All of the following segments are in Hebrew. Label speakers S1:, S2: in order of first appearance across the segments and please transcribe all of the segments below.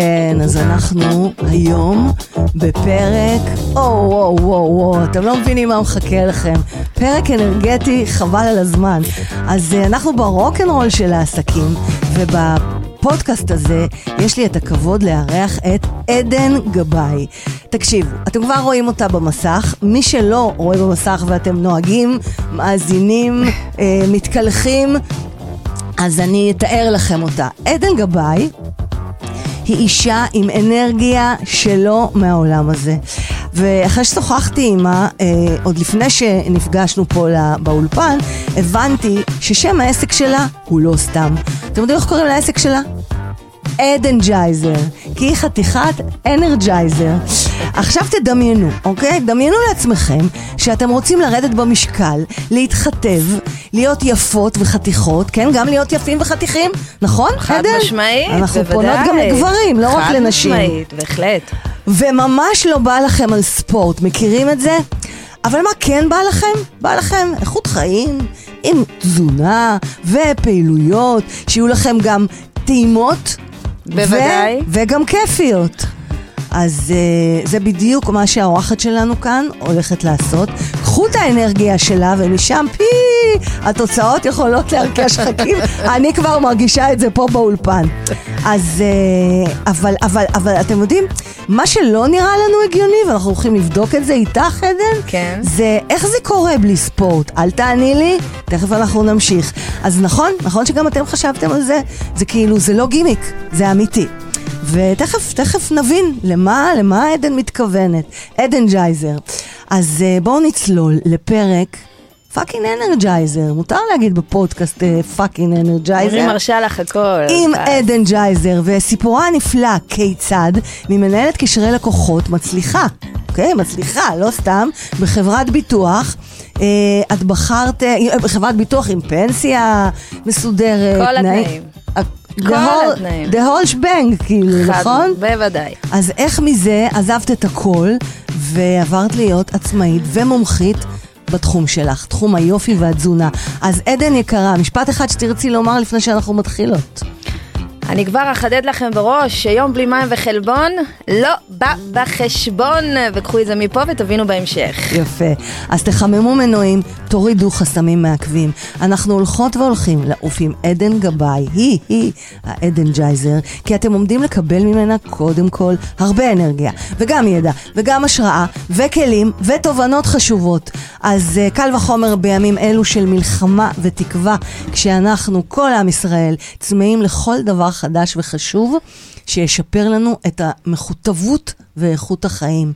S1: כן, אז אנחנו היום בפרק, או וואו וואו וואו, אתם לא מבינים מה מחכה לכם. פרק אנרגטי חבל על הזמן. אז uh, אנחנו ברוקנרול של העסקים, ובפודקאסט הזה יש לי את הכבוד לארח את עדן גבאי. תקשיבו, אתם כבר רואים אותה במסך, מי שלא רואה במסך ואתם נוהגים, מאזינים, uh, מתקלחים, אז אני אתאר לכם אותה. עדן גבאי היא אישה עם אנרגיה שלא מהעולם הזה. ואחרי ששוחחתי עימה, אה, עוד לפני שנפגשנו פה באולפן, הבנתי ששם העסק שלה הוא לא סתם. אתם יודעים איך קוראים לעסק שלה? עדנג'ייזר, כי היא חתיכת energizer. עכשיו תדמיינו, אוקיי? דמיינו לעצמכם שאתם רוצים לרדת במשקל, להתחתב, להיות יפות וחתיכות, כן? גם להיות יפים וחתיכים, נכון?
S2: חד
S1: עדן?
S2: משמעית,
S1: אנחנו
S2: בוודאי.
S1: פונות גם לגברים, לא רק לנשים.
S2: חד משמעית, בהחלט.
S1: וממש לא בא לכם על ספורט, מכירים את זה? אבל מה כן בא לכם? בא לכם איכות חיים, עם תזונה ופעילויות, שיהיו לכם גם טעימות.
S2: בוודאי.
S1: ו- וגם כיפיות. אז uh, זה בדיוק מה שהאורחת שלנו כאן הולכת לעשות. קחו את האנרגיה שלה ומשם פי, התוצאות יכולות להרקיע שחקים. אני כבר מרגישה את זה פה באולפן. אז, uh, אבל, אבל, אבל אתם יודעים, מה שלא נראה לנו הגיוני, ואנחנו הולכים לבדוק את זה איתך, עדן,
S2: כן.
S1: זה איך זה קורה בלי ספורט. אל תעני לי, תכף אנחנו נמשיך. אז נכון, נכון שגם אתם חשבתם על זה? זה כאילו, זה לא גימיק, זה אמיתי. ותכף, תכף נבין למה, למה עדן מתכוונת. עדנג'ייזר. אז uh, בואו נצלול לפרק fucking energizer. מותר להגיד בפודקאסט fucking energizer.
S2: אני מרשה לך הכל.
S1: עם
S2: אז-
S1: עדנג'ייזר, וסיפורה הנפלא כיצד ממנהלת קשרי לקוחות מצליחה, אוקיי? מצליחה, לא סתם, בחברת ביטוח. אה, את בחרת, אה, בחברת ביטוח עם פנסיה מסודרת.
S2: כל
S1: תנאי-
S2: התנאים. כל
S1: whole-
S2: התנאים.
S1: The whole shebang, כאילו,
S2: חד-
S1: נכון?
S2: בוודאי.
S1: אז איך מזה עזבת את הכל ועברת להיות עצמאית ומומחית בתחום שלך, תחום היופי והתזונה. אז עדן יקרה, משפט אחד שתרצי לומר לפני שאנחנו מתחילות.
S2: אני כבר אחדד לכם בראש שיום בלי מים וחלבון לא בא בחשבון, וקחו את זה מפה ותבינו בהמשך.
S1: יפה. אז תחממו מנועים, תורידו חסמים מעכבים. אנחנו הולכות והולכים לעוף עם עדן גבאי, היא, היא, העדן ג'ייזר, כי אתם עומדים לקבל ממנה קודם כל הרבה אנרגיה, וגם ידע, וגם השראה, וכלים, ותובנות חשובות. אז uh, קל וחומר בימים אלו של מלחמה ותקווה, כשאנחנו, כל עם ישראל, צמאים לכל דבר חדש וחשוב, שישפר לנו את המכותבות ואיכות החיים.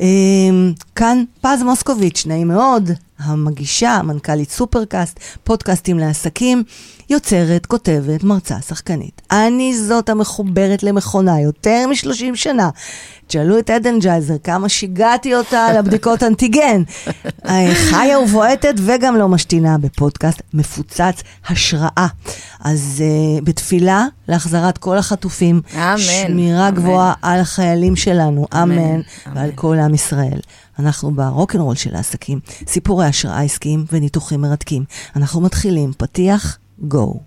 S1: אמ, כאן פז מוסקוביץ', נעים מאוד, המגישה, מנכ"לית סופרקאסט, פודקאסטים לעסקים, יוצרת, כותבת, מרצה, שחקנית. אני זאת המחוברת למכונה יותר מ-30 שנה. תשאלו את עדן ג'ייזר כמה שיגעתי אותה לבדיקות אנטיגן. אה, חיה ובועטת וגם לא משתינה בפודקאסט מפוצץ השראה. אז uh, בתפילה להחזרת כל החטופים.
S2: אמן,
S1: שמירה
S2: אמן.
S1: גבוהה על החיילים שלנו, אמן,
S2: אמן.
S1: ועל כל עם ישראל. אנחנו ברוקנרול של העסקים, סיפורי השראה עסקיים וניתוחים מרתקים. אנחנו מתחילים, פתיח,
S3: go.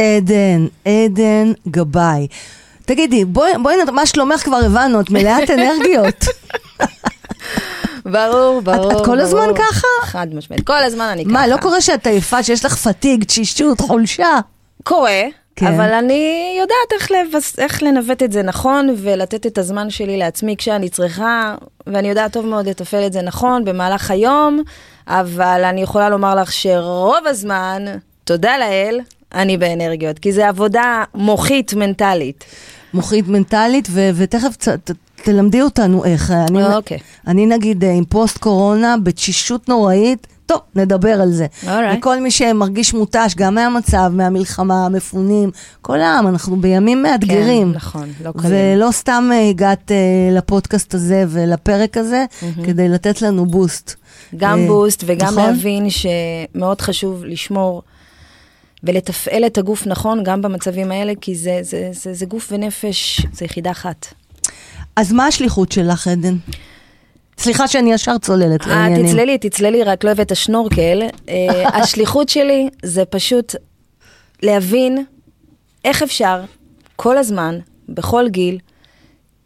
S1: עדן, עדן גבאי. תגידי, בואי, בואי, מה שלומך כבר הבנו, את מלאת אנרגיות.
S2: ברור, ברור.
S1: את כל הזמן
S2: ברור.
S1: ככה?
S2: חד משמעית. כל הזמן אני ככה.
S1: מה, לא קורה שאת עייפה, שיש לך פתיג, תשישות, חולשה?
S2: קורה,
S1: כן.
S2: אבל אני יודעת איך, לבס... איך לנווט את זה נכון ולתת את הזמן שלי לעצמי כשאני צריכה, ואני יודעת טוב מאוד לתפעל את זה נכון במהלך היום, אבל אני יכולה לומר לך שרוב הזמן, תודה לאל, אני באנרגיות, כי זה עבודה מוחית מנטלית.
S1: מוחית מנטלית, ו- ותכף ת- תלמדי אותנו איך. אני,
S2: אוקיי.
S1: אני נגיד אה, עם פוסט קורונה, בתשישות נוראית, טוב, נדבר על זה.
S2: Alright.
S1: וכל מי שמרגיש מותש, גם מהמצב, מהמלחמה, המפונים, כל העם, אנחנו בימים מאתגרים.
S2: כן, נכון, לא קלים.
S1: ולא סתם אה, הגעת אה, לפודקאסט הזה ולפרק הזה, כדי לתת לנו בוסט.
S2: גם
S1: אה,
S2: בוסט וגם
S1: נכון?
S2: להבין שמאוד חשוב לשמור ולתפעל את הגוף נכון גם במצבים האלה, כי זה, זה, זה, זה גוף ונפש, זה יחידה אחת.
S1: אז מה השליחות שלך, עדן? סליחה שאני ישר צוללת
S2: אה,
S1: לעניינים.
S2: תצללי, תצללי, רק לא הבאת שנורקל. אה, השליחות שלי זה פשוט להבין איך אפשר כל הזמן, בכל גיל,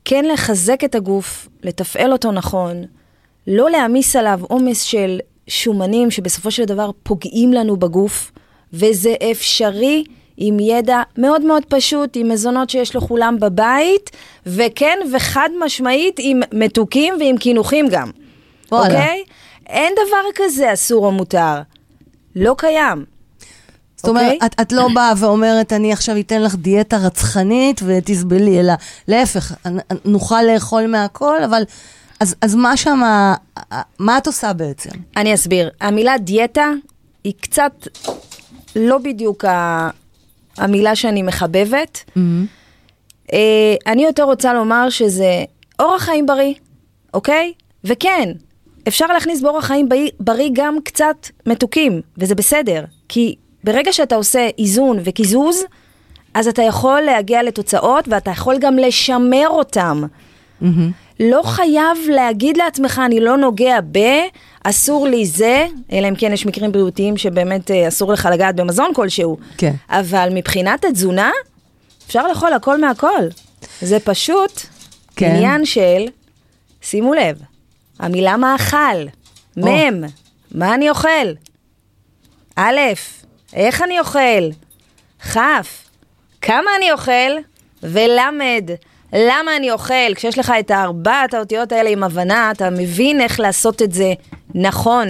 S2: כן לחזק את הגוף, לתפעל אותו נכון, לא להעמיס עליו עומס של שומנים שבסופו של דבר פוגעים לנו בגוף, וזה אפשרי עם ידע מאוד מאוד פשוט, עם מזונות שיש לכולם בבית, וכן וחד משמעית עם מתוקים ועם קינוחים גם.
S1: וואלה.
S2: אוקיי? אין דבר כזה אסור או מותר. לא קיים.
S1: זאת אומרת,
S2: אוקיי?
S1: את, את לא באה ואומרת, אני עכשיו אתן לך דיאטה רצחנית ותסבלי, אלא להפך, נוכל לאכול מהכל, אבל... אז, אז מה שם, מה את עושה בעצם?
S2: אני אסביר. המילה דיאטה היא קצת לא בדיוק ה... המילה שאני מחבבת. אה, אני יותר רוצה לומר שזה אורח חיים בריא, אוקיי? וכן, אפשר להכניס באורח חיים בריא, גם קצת מתוקים, וזה בסדר. כי ברגע שאתה עושה איזון וקיזוז, אז אתה יכול להגיע לתוצאות ואתה יכול גם לשמר אותם. לא חייב להגיד לעצמך, אני לא נוגע ב, אסור לי זה, אלא אם כן יש מקרים בריאותיים שבאמת אה, אסור לך לגעת במזון כלשהו.
S1: כן.
S2: אבל מבחינת התזונה, אפשר לאכול הכל מהכל. זה פשוט
S1: כן.
S2: עניין של, שימו לב, המילה מאכל, מ', מה אני אוכל? א', איך אני אוכל? כ', כמה אני אוכל? ולמד, למה אני אוכל? כשיש לך את ארבעת האותיות האלה עם הבנה, אתה מבין איך לעשות את זה נכון.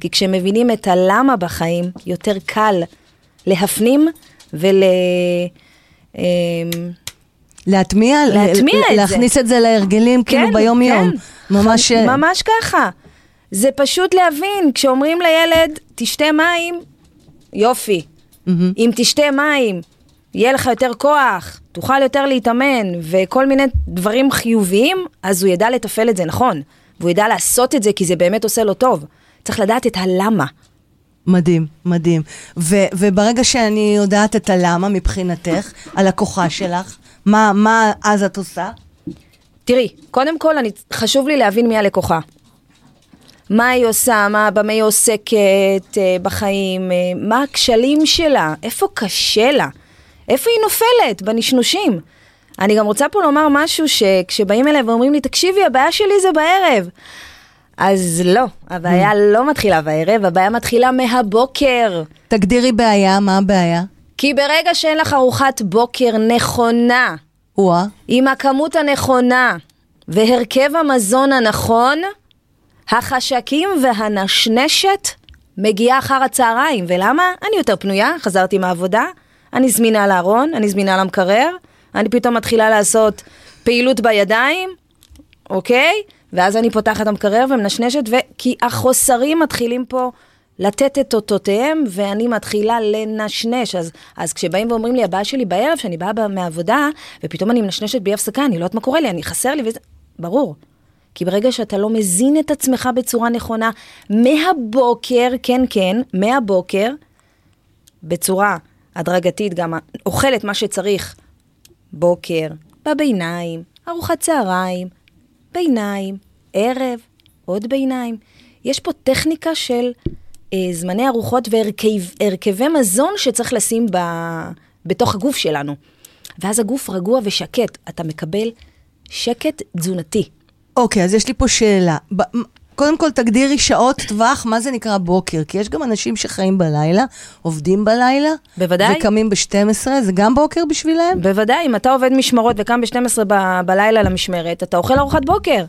S2: כי כשמבינים את הלמה בחיים, יותר קל להפנים ול... אמ,
S1: להטמיע?
S2: להטמיע
S1: ל-
S2: את זה.
S1: להכניס את זה להרגלים, כאילו ביום-יום. ממש...
S2: חד- ממש ככה. זה פשוט להבין, כשאומרים לילד, תשתה מים, יופי.
S1: מהמם.
S2: אם תשתה מים, יהיה לך יותר כוח, תוכל יותר להתאמן, וכל מיני דברים חיוביים, אז הוא ידע לתפעל את זה נכון. והוא ידע לעשות את זה כי זה באמת עושה לו טוב. צריך לדעת את הלמה.
S1: מדהים, מדהים. ו- וברגע שאני יודעת את הלמה מבחינתך, הלקוחה שלך, מה, מה אז את עושה?
S2: תראי, קודם כל אני, חשוב לי להבין מי הלקוחה. מה היא עושה, מה, במה היא עוסקת אה, בחיים, אה, מה הכשלים שלה, איפה קשה לה, איפה היא נופלת בנשנושים. אני גם רוצה פה לומר משהו שכשבאים אליי ואומרים לי, תקשיבי, הבעיה שלי זה בערב. אז לא, הבעיה לא מתחילה בערב, הבעיה מתחילה מהבוקר.
S1: תגדירי בעיה, מה הבעיה?
S2: כי ברגע שאין לך ארוחת בוקר נכונה,
S1: וואה. עם
S2: עם הכמות הנכונה והרכב המזון הנכון, החשקים והנשנשת מגיעה אחר הצהריים. ולמה? אני יותר פנויה, חזרתי מהעבודה, אני זמינה לארון, אני זמינה למקרר, אני פתאום מתחילה לעשות פעילות בידיים, אוקיי? ואז אני פותחת המקרר ומנשנשת. כי החוסרים מתחילים פה לתת את אותותיהם, ואני מתחילה לנשנש. אז, אז כשבאים ואומרים לי, הבעיה שלי בערב, שאני באה מהעבודה, ופתאום אני מנשנשת בלי הפסקה, אני לא יודעת מה קורה לי, אני חסר לי וזה... ברור. כי ברגע שאתה לא מזין את עצמך בצורה נכונה, מהבוקר, כן, כן, מהבוקר, בצורה הדרגתית גם אוכל את מה שצריך בוקר, בביניים, ארוחת צהריים, ביניים, ערב, עוד ביניים. יש פה טכניקה של אה, זמני ארוחות והרכבי מזון שצריך לשים ב, בתוך הגוף שלנו. ואז הגוף רגוע ושקט, אתה מקבל שקט תזונתי.
S1: אוקיי, אז יש לי פה שאלה. קודם כל תגדירי שעות טווח, מה זה נקרא בוקר? כי יש גם אנשים שחיים בלילה, עובדים בלילה.
S2: בוודאי.
S1: וקמים ב-12, זה גם בוקר בשבילם?
S2: בוודאי, אם אתה עובד משמרות וקם ב-12 ב- בלילה למשמרת, אתה אוכל ארוחת בוקר.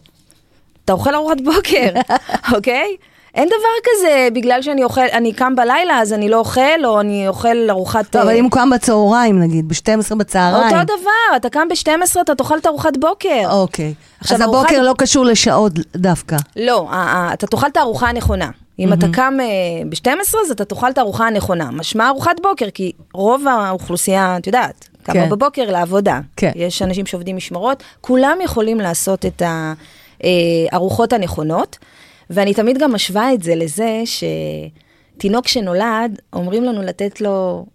S2: אתה אוכל ארוחת בוקר, אוקיי? אין דבר כזה, בגלל שאני אוכל, אני קם בלילה אז אני לא אוכל, או אני אוכל ארוחת...
S1: טוב, אבל
S2: אה,
S1: אם הוא קם בצהריים, נגיד, ב-12 בצהריים.
S2: אותו דבר, אתה קם ב-12, אתה תאכל את ארוחת בוקר.
S1: אוקיי. אז הבוקר לא קשור לשעות דווקא.
S2: לא, אה, אה, אתה תאכל את הארוחה הנכונה. אם אתה קם ב-12, אז אתה תאכל את הארוחה הנכונה. משמע ארוחת בוקר, כי רוב האוכלוסייה, את יודעת, קמה
S1: כן.
S2: בבוקר לעבודה.
S1: כן.
S2: יש אנשים שעובדים משמרות, כולם יכולים לעשות את הארוחות הנכונות, ואני תמיד גם משווה את זה לזה שתינוק שנולד, אומרים לנו לתת לו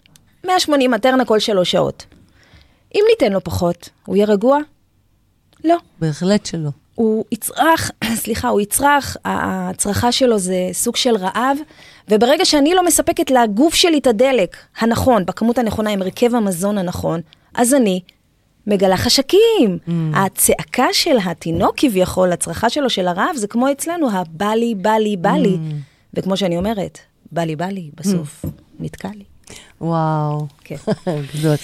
S2: 180 מטרנה כל שלוש שעות. אם ניתן לו פחות, הוא יהיה רגוע? לא.
S1: בהחלט שלא.
S2: הוא יצרח, סליחה, הוא יצרח, הצרחה שלו זה סוג של רעב, וברגע שאני לא מספקת לגוף שלי את הדלק הנכון, בכמות הנכונה, עם הרכב המזון הנכון, אז אני מגלה חשקים. Mm. הצעקה של התינוק כביכול, הצרחה שלו של הרעב, זה כמו אצלנו, הבא לי, בא לי, בא לי.
S1: Mm.
S2: וכמו שאני אומרת, בא לי, בא לי, בסוף נתקע לי.
S1: וואו.
S2: כן.
S1: גדול.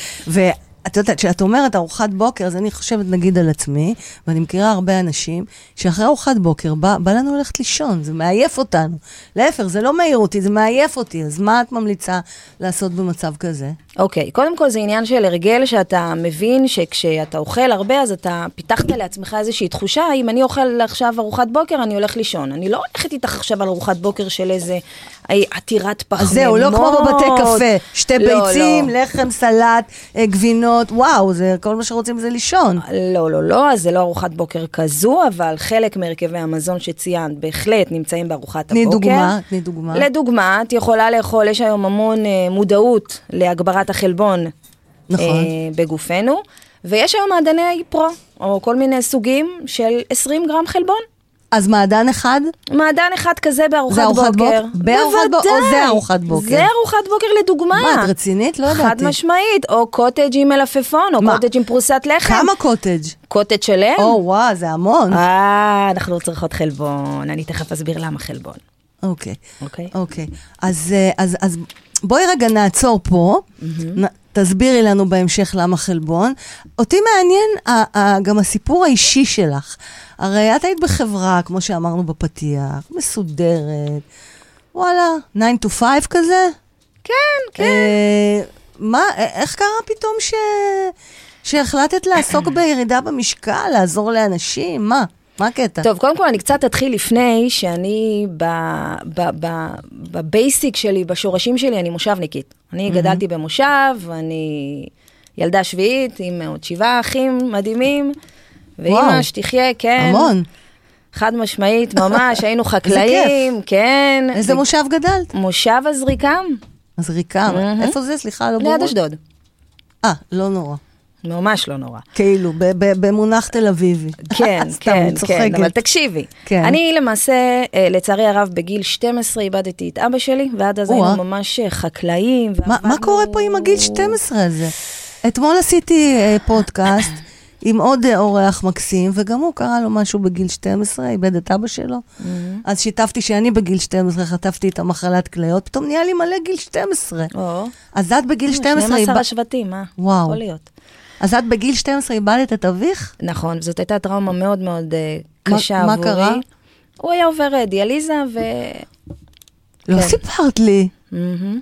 S1: ואת יודעת, כשאת אומרת ארוחת בוקר, אז אני חושבת נגיד על עצמי, ואני מכירה הרבה אנשים, שאחרי ארוחת בוקר בא, בא לנו ללכת לישון, זה מעייף אותנו. להפך, זה לא מעיר אותי, זה מעייף אותי. אז מה את ממליצה לעשות במצב כזה?
S2: אוקיי, קודם כל זה עניין של הרגל שאתה מבין שכשאתה אוכל הרבה, אז אתה פיתחת לעצמך איזושהי תחושה, אם אני אוכל עכשיו ארוחת בוקר, אני הולך לישון. אני לא הולכת איתך עכשיו על ארוחת בוקר של איזה אה, עתירת פחמימות.
S1: זהו, לא כמו בבתי קפה. שתי
S2: לא,
S1: ביצים,
S2: לא.
S1: לחם, סלט, אה, גבינות, וואו, זה, כל מה שרוצים זה לישון.
S2: לא, לא, לא, אז זה לא ארוחת בוקר כזו, אבל חלק מהרכבי המזון שציינת בהחלט נמצאים בארוחת
S1: תני
S2: הבוקר.
S1: דוגמה, תני דוגמה.
S2: לדוגמה, את יכולה לאכול, יש היום המון אה, מודעות להגברת החלבון
S1: נכון.
S2: אה, בגופנו, ויש היום מעדני פרו, או כל מיני סוגים של 20 גרם חלבון.
S1: אז מעדן אחד?
S2: מעדן אחד כזה בארוחת בוקר.
S1: בוק- בארוחת בוק- או. זה ארוחת בוקר?
S2: זה ארוחת בוקר לדוגמה.
S1: מה, את רצינית? לא ידעתי.
S2: חד משמעית, או קוטג' עם מלפפון, או
S1: מה?
S2: קוטג' עם פרוסת לחם.
S1: כמה קוטג'?
S2: קוטג' שלם?
S1: או, וואו, זה המון.
S2: אה, אנחנו לא צריכות חלבון, אני תכף אסביר למה חלבון.
S1: אוקיי.
S2: אוקיי.
S1: אוקיי. אז, אה, אז, אז בואי רגע נעצור פה, נ, תסבירי לנו בהמשך למה חלבון. אותי מעניין גם הסיפור האישי שלך. הרי את היית בחברה, כמו שאמרנו בפתיח, מסודרת, וואלה, 9 to 5 כזה?
S2: כן, כן.
S1: אה, מה, א- איך קרה פתאום ש... שהחלטת לעסוק בירידה במשקל, לעזור לאנשים? מה? מה הקטע?
S2: טוב, קודם כל אני קצת אתחיל לפני שאני בבייסיק שלי, בשורשים שלי, אני מושבניקית. אני גדלתי במושב, אני ילדה שביעית עם עוד שבעה אחים מדהימים, ואימא. שתחיה, כן.
S1: המון.
S2: חד משמעית, ממש, היינו חקלאים, כן.
S1: איזה מושב גדלת?
S2: מושב הזריקם,
S1: אז ריקם.
S2: מהמם.
S1: איפה זה? סליחה, לא
S2: ליד
S1: ברור.
S2: אשדוד.
S1: אה, לא נורא.
S2: ממש לא נורא.
S1: כאילו, במונח תל אביבי.
S2: כן, כן, כן. אבל תקשיבי.
S1: כן.
S2: אני למעשה, אה, לצערי הרב, בגיל 12 איבדתי את אבא שלי, ועד אז. היינו ממש אה, חקלאים.
S1: מה, קורה פה עם הגיל 12 הזה? אתמול עשיתי אה, פודקאסט עם עוד אה, אורח מקסים, וגם הוא קרה לו משהו בגיל 12, איבד את אבא שלו. אז שיתפתי שאני בגיל 12 חטפתי את המחלת כליות, פתאום נהיה לי מלא גיל 12.
S2: או,
S1: אז את בגיל 12
S2: 12
S1: איבדת...
S2: השבטים, מה?
S1: וואו.
S2: יכול להיות.
S1: אז את בגיל 12 איבדת את אביך?
S2: נכון, זאת הייתה טראומה מאוד מאוד אה,
S1: מה-
S2: קשה
S1: מה
S2: עבורי.
S1: קרה?
S2: הוא היה עובר אה, דיאליזה ו...
S1: לא
S2: כן.
S1: סיפרת לי.
S2: מהמם.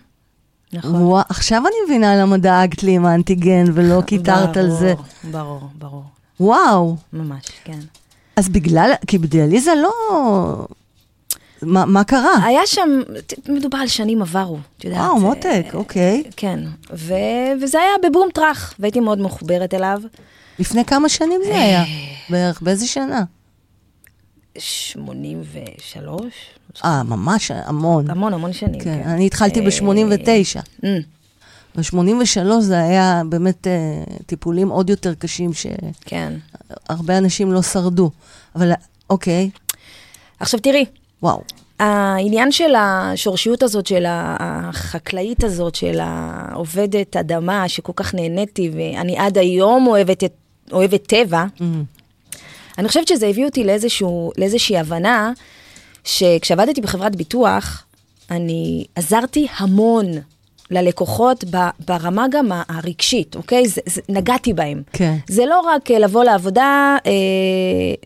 S2: נכון.
S1: וואו, עכשיו אני מבינה למה דאגת לי עם האנטיגן ולא קיטרת על זה.
S2: ברור, ברור,
S1: וואו.
S2: ממש, כן.
S1: אז בגלל, כי בדיאליזה לא... מה, מה קרה?
S2: היה שם, מדובר על שנים עברו, את יודעת.
S1: וואו,
S2: אה,
S1: מותק, אוקיי.
S2: כן, ו... וזה היה בבום טראח, והייתי מאוד מחוברת אליו.
S1: לפני כמה שנים זה היה? בערך, באיזה שנה?
S2: 83,
S1: אה, ממש המון.
S2: המון המון שנים.
S1: כן,
S2: כן,
S1: אני התחלתי
S2: אה,
S1: ב-89.
S2: אמ,
S1: ב-83 זה היה באמת אה, טיפולים עוד יותר קשים,
S2: כן.
S1: שהרבה אנשים לא שרדו. אבל אוקיי,
S2: עכשיו תראי,
S1: וואו.
S2: העניין של השורשיות הזאת, של החקלאית הזאת, של העובדת אדמה, שכל כך נהניתי, ואני עד היום אוהבת, את, אוהבת טבע,
S1: אמ,
S2: אני חושבת שזה הביא אותי לאיזשהו, לאיזושהי הבנה, שכשעבדתי בחברת ביטוח, אני עזרתי המון ללקוחות ב- ברמה גם הרגשית, אוקיי? זה, זה, נגעתי בהם.
S1: כן.
S2: זה לא רק אה, לבוא לעבודה, אה,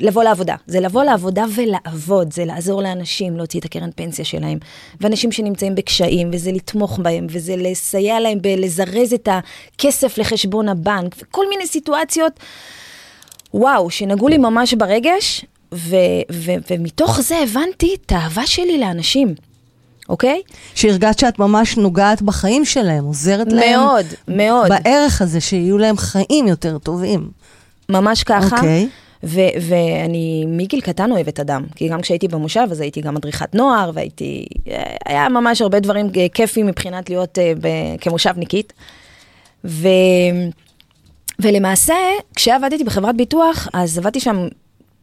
S2: לבוא לעבודה, זה לבוא לעבודה ולעבוד, זה לעזור לאנשים להוציא את הקרן פנסיה שלהם, ואנשים שנמצאים בקשיים, וזה לתמוך בהם, וזה לסייע להם בלזרז את הכסף לחשבון הבנק, וכל מיני סיטואציות, וואו, שנגעו לי ממש ברגש, ו- ו- ומתוך זה הבנתי את האהבה שלי לאנשים. אוקיי?
S1: שהרגשת שאת ממש נוגעת בחיים שלהם, עוזרת להם.
S2: מאוד, מאוד.
S1: בערך הזה, שיהיו להם חיים יותר טובים.
S2: ממש ככה.
S1: אוקיי.
S2: ו- ואני מגיל קטן אוהבת אדם, כי גם כשהייתי במושב אז הייתי גם מדריכת נוער, והייתי, היה ממש הרבה דברים כיפים מבחינת להיות uh, ב- כמושבניקית. ו... ולמעשה, כשעבדתי בחברת ביטוח, אז עבדתי שם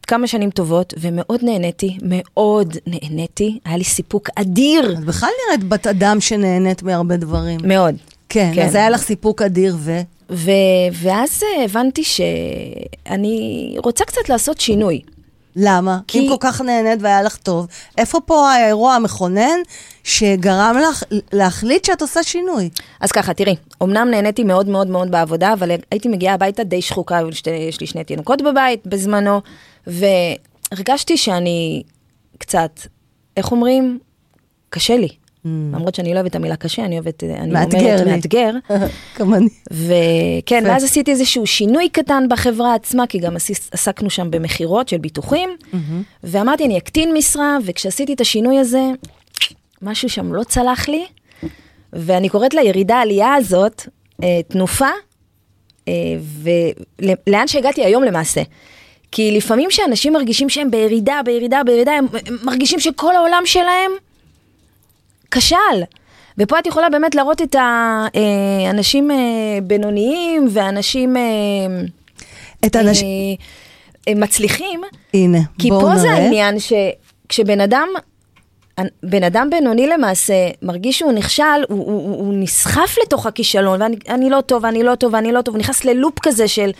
S2: כמה שנים טובות, ומאוד נהניתי, מאוד נהניתי, היה לי סיפוק אדיר,
S1: את בכלל נראית בת אדם שנהנית מהרבה דברים.
S2: מאוד.
S1: כן,
S2: כן.
S1: אז היה לך סיפוק אדיר ו...
S2: ו- ואז הבנתי שאני רוצה קצת לעשות שינוי.
S1: למה?
S2: כי-
S1: אם כל כך נהנית והיה לך טוב, איפה פה האירוע המכונן שגרם לך להחליט שאת עושה שינוי?
S2: אז ככה, תראי, אמנם נהניתי מאוד מאוד מאוד בעבודה, אבל הייתי מגיעה הביתה די שחוקה, יש לי שני תינוקות בבית בזמנו, והרגשתי שאני קצת, איך אומרים? קשה לי. למרות שאני לא אוהבת את המילה קשה, אני אוהבת, אני אומרת. מאתגר.
S1: אני.
S2: וכן. ואז עשיתי איזשהו שינוי קטן בחברה עצמה, כי גם עסקנו שם במכירות של ביטוחים, ואמרתי, אני אקטין משרה, וכשעשיתי את השינוי הזה, משהו שם לא צלח לי, ואני קוראת לירידה העלייה הזאת, אה, תנופה, אה, ולאן שהגעתי היום למעשה. כי לפעמים שאנשים מרגישים שהם בירידה, בירידה, בירידה, הם, הם מרגישים שכל העולם שלהם כשל. ופה את יכולה באמת להראות את האנשים בינוניים ואנשים אה,
S1: את האנשים...
S2: אה, אה, מצליחים,
S1: הנה,
S2: כי
S1: בואו
S2: פה
S1: נראה.
S2: זה העניין שכשבן אדם, בן אדם בינוני למעשה מרגיש שהוא נכשל, הוא, הוא, הוא, נסחף לתוך הכישלון, ואני אני לא טוב, אני לא טוב, אני לא טוב, הוא נכנס ללופ כזה של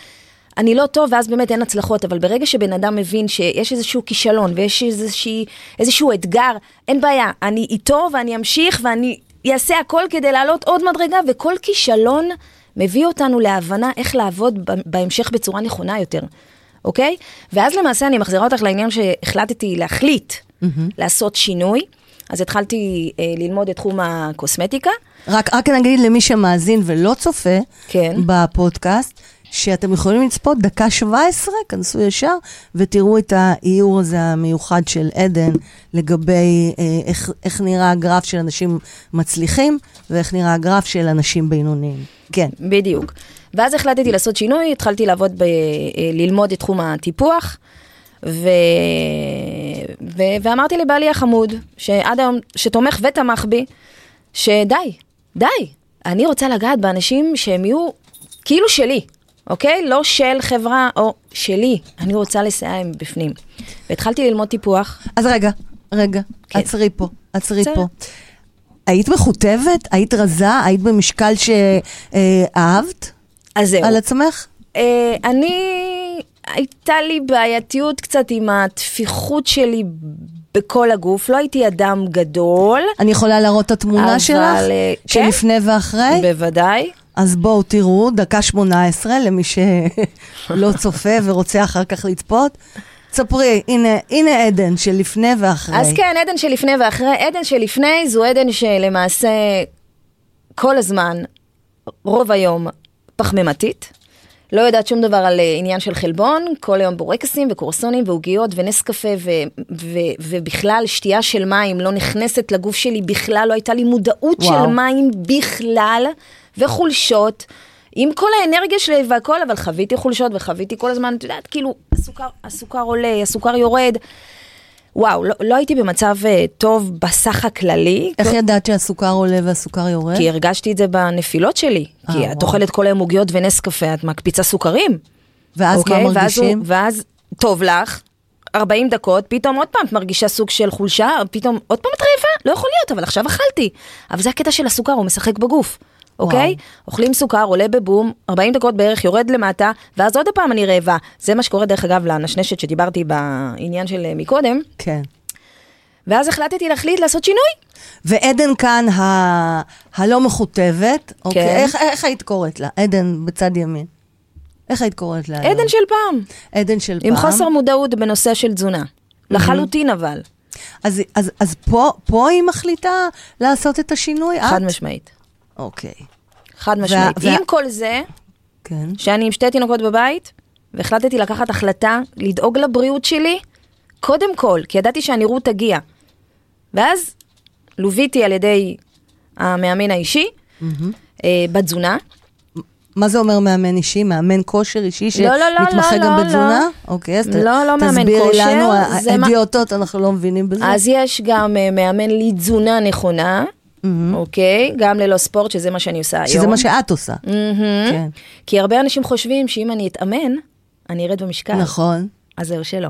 S2: אני לא טוב, ואז באמת אין הצלחות, אבל ברגע שבן אדם מבין שיש איזשהו כישלון ויש איזושהי, איזשהו אתגר, אין בעיה, אני איתו ואני אמשיך ואני אעשה הכל כדי לעלות עוד מדרגה, וכל כישלון מביא אותנו להבנה איך לעבוד בהמשך בצורה נכונה יותר, אוקיי? ואז למעשה אני מחזירה אותך לעניין שהחלטתי להחליט לעשות שינוי. אז התחלתי אה, ללמוד את תחום הקוסמטיקה.
S1: רק, רק נגיד למי שמאזין ולא צופה
S2: כן.
S1: בפודקאסט, שאתם יכולים לצפות דקה 17, כנסו ישר ותראו את האיור הזה המיוחד של עדן לגבי אה, איך, איך נראה הגרף של אנשים מצליחים ואיך נראה הגרף של אנשים בינוניים. כן.
S2: בדיוק. ואז החלטתי לעשות שינוי, התחלתי לעבוד, ב, אה, ללמוד את תחום הטיפוח, ו... ו... ואמרתי לבעלי החמוד, שעד היום, שתומך ותמך בי, שדי, די, אני רוצה לגעת באנשים שהם יהיו כאילו שלי, אוקיי? לא של חברה או שלי, אני רוצה לסייע להם בפנים. והתחלתי ללמוד טיפוח.
S1: אז רגע, רגע,
S2: כן.
S1: עצרי פה, עצרי. פה. היית מכותבת? היית רזה? היית במשקל שאהבת
S2: אז זהו.
S1: על עצמך?
S2: אה, אני, הייתה לי בעייתיות קצת עם התפיחות שלי בכל הגוף, לא הייתי אדם גדול,
S1: אני יכולה להראות את התמונה
S2: אבל,
S1: שלך?
S2: אה, כן.
S1: שלפני ואחרי?
S2: בוודאי.
S1: אז בואו תראו, דקה 18 למי שלא צופה ורוצה אחר כך לצפות. ספרי, הנה, הנה עדן של לפני ואחרי.
S2: אז כן, עדן שלפני ואחרי, עדן שלפני זו עדן שלמעשה כל הזמן, רוב היום, פחמימתית. לא יודעת שום דבר על אה, עניין של חלבון, כל היום בורקסים וקורסונים ועוגיות ונס קפה ו- ו- ובכלל שתייה של מים לא נכנסת לגוף שלי בכלל, לא הייתה לי מודעות
S1: וואו.
S2: של מים בכלל, וחולשות. עם כל האנרגיה שלי והכל, אבל חוויתי חולשות וחוויתי כל הזמן, את יודעת, כאילו, הסוכר, הסוכר עולה, הסוכר יורד. וואו, לא, לא הייתי במצב uh, טוב בסך הכללי,
S1: איך ידעת שהסוכר עולה והסוכר יורד?
S2: כי הרגשתי את זה בנפילות שלי.
S1: אה,
S2: כי
S1: וואו.
S2: את אוכלת כל היום עוגיות ונס קפה, את מקפיצה סוכרים.
S1: ואז
S2: אוקיי?
S1: מה
S2: ואז,
S1: מרגישים?
S2: הוא- ואז טוב לך, 40 דקות, פתאום עוד פעם את מרגישה סוג של חולשה, פתאום עוד פעם את רעבה? לא יכול להיות, אבל עכשיו אכלתי. אבל זה הקטע של הסוכר, הוא משחק בגוף. אוקיי? אוכלים סוכר, עולה בבום, 40 דקות בערך, יורד למטה, ואז עוד פעם אני רעבה. זה מה שקורה דרך אגב לנשנשת שדיברתי בעניין של אה, מקודם,
S1: כן.
S2: ואז החלטתי להחליט לעשות שינוי.
S1: ועדן כאן, ה... הלא מכותבת, אוקיי?
S2: כן.
S1: איך, איך היית קוראת לה? עדן בצד ימין. איך היית קוראת לה היום?
S2: עדן של פעם,
S1: עדן של
S2: עם
S1: פעם.
S2: חוסר מודעות בנושא של תזונה. לחלוטין אבל,
S1: אז, אז, אז פה, פה היא מחליטה לעשות את השינוי?
S2: חד
S1: את?
S2: משמעית.
S1: אוקיי.
S2: חד משמעית.
S1: וה-
S2: עם כל זה,
S1: כן.
S2: שאני עם שתי תינוקות בבית, והחלטתי לקחת החלטה לדאוג לבריאות שלי, קודם כל, כי ידעתי שהנראות תגיע. ואז לוויתי על ידי המאמן האישי, אה, בתזונה.
S1: מה זה אומר מאמן אישי? מאמן כושר אישי
S2: לא, לא, לא,
S1: שמתמחה
S2: לא,
S1: גם
S2: לא,
S1: בתזונה?
S2: לא.
S1: אוקיי, אז ת-
S2: לא, לא מאמן
S1: תסבירי
S2: כושר,
S1: לנו,
S2: זה מה-
S1: אנחנו לא מבינים בזה.
S2: אז יש גם אה, מאמן לתזונה נכונה, אוקיי? גם ללא ספורט, שזה מה שאני עושה היום.
S1: שזה מה שאת עושה.
S2: מהמם.
S1: כן.
S2: כי הרבה אנשים חושבים שאם אני אתאמן, אני ארד במשקל.
S1: נכון.
S2: אז זהו שלא.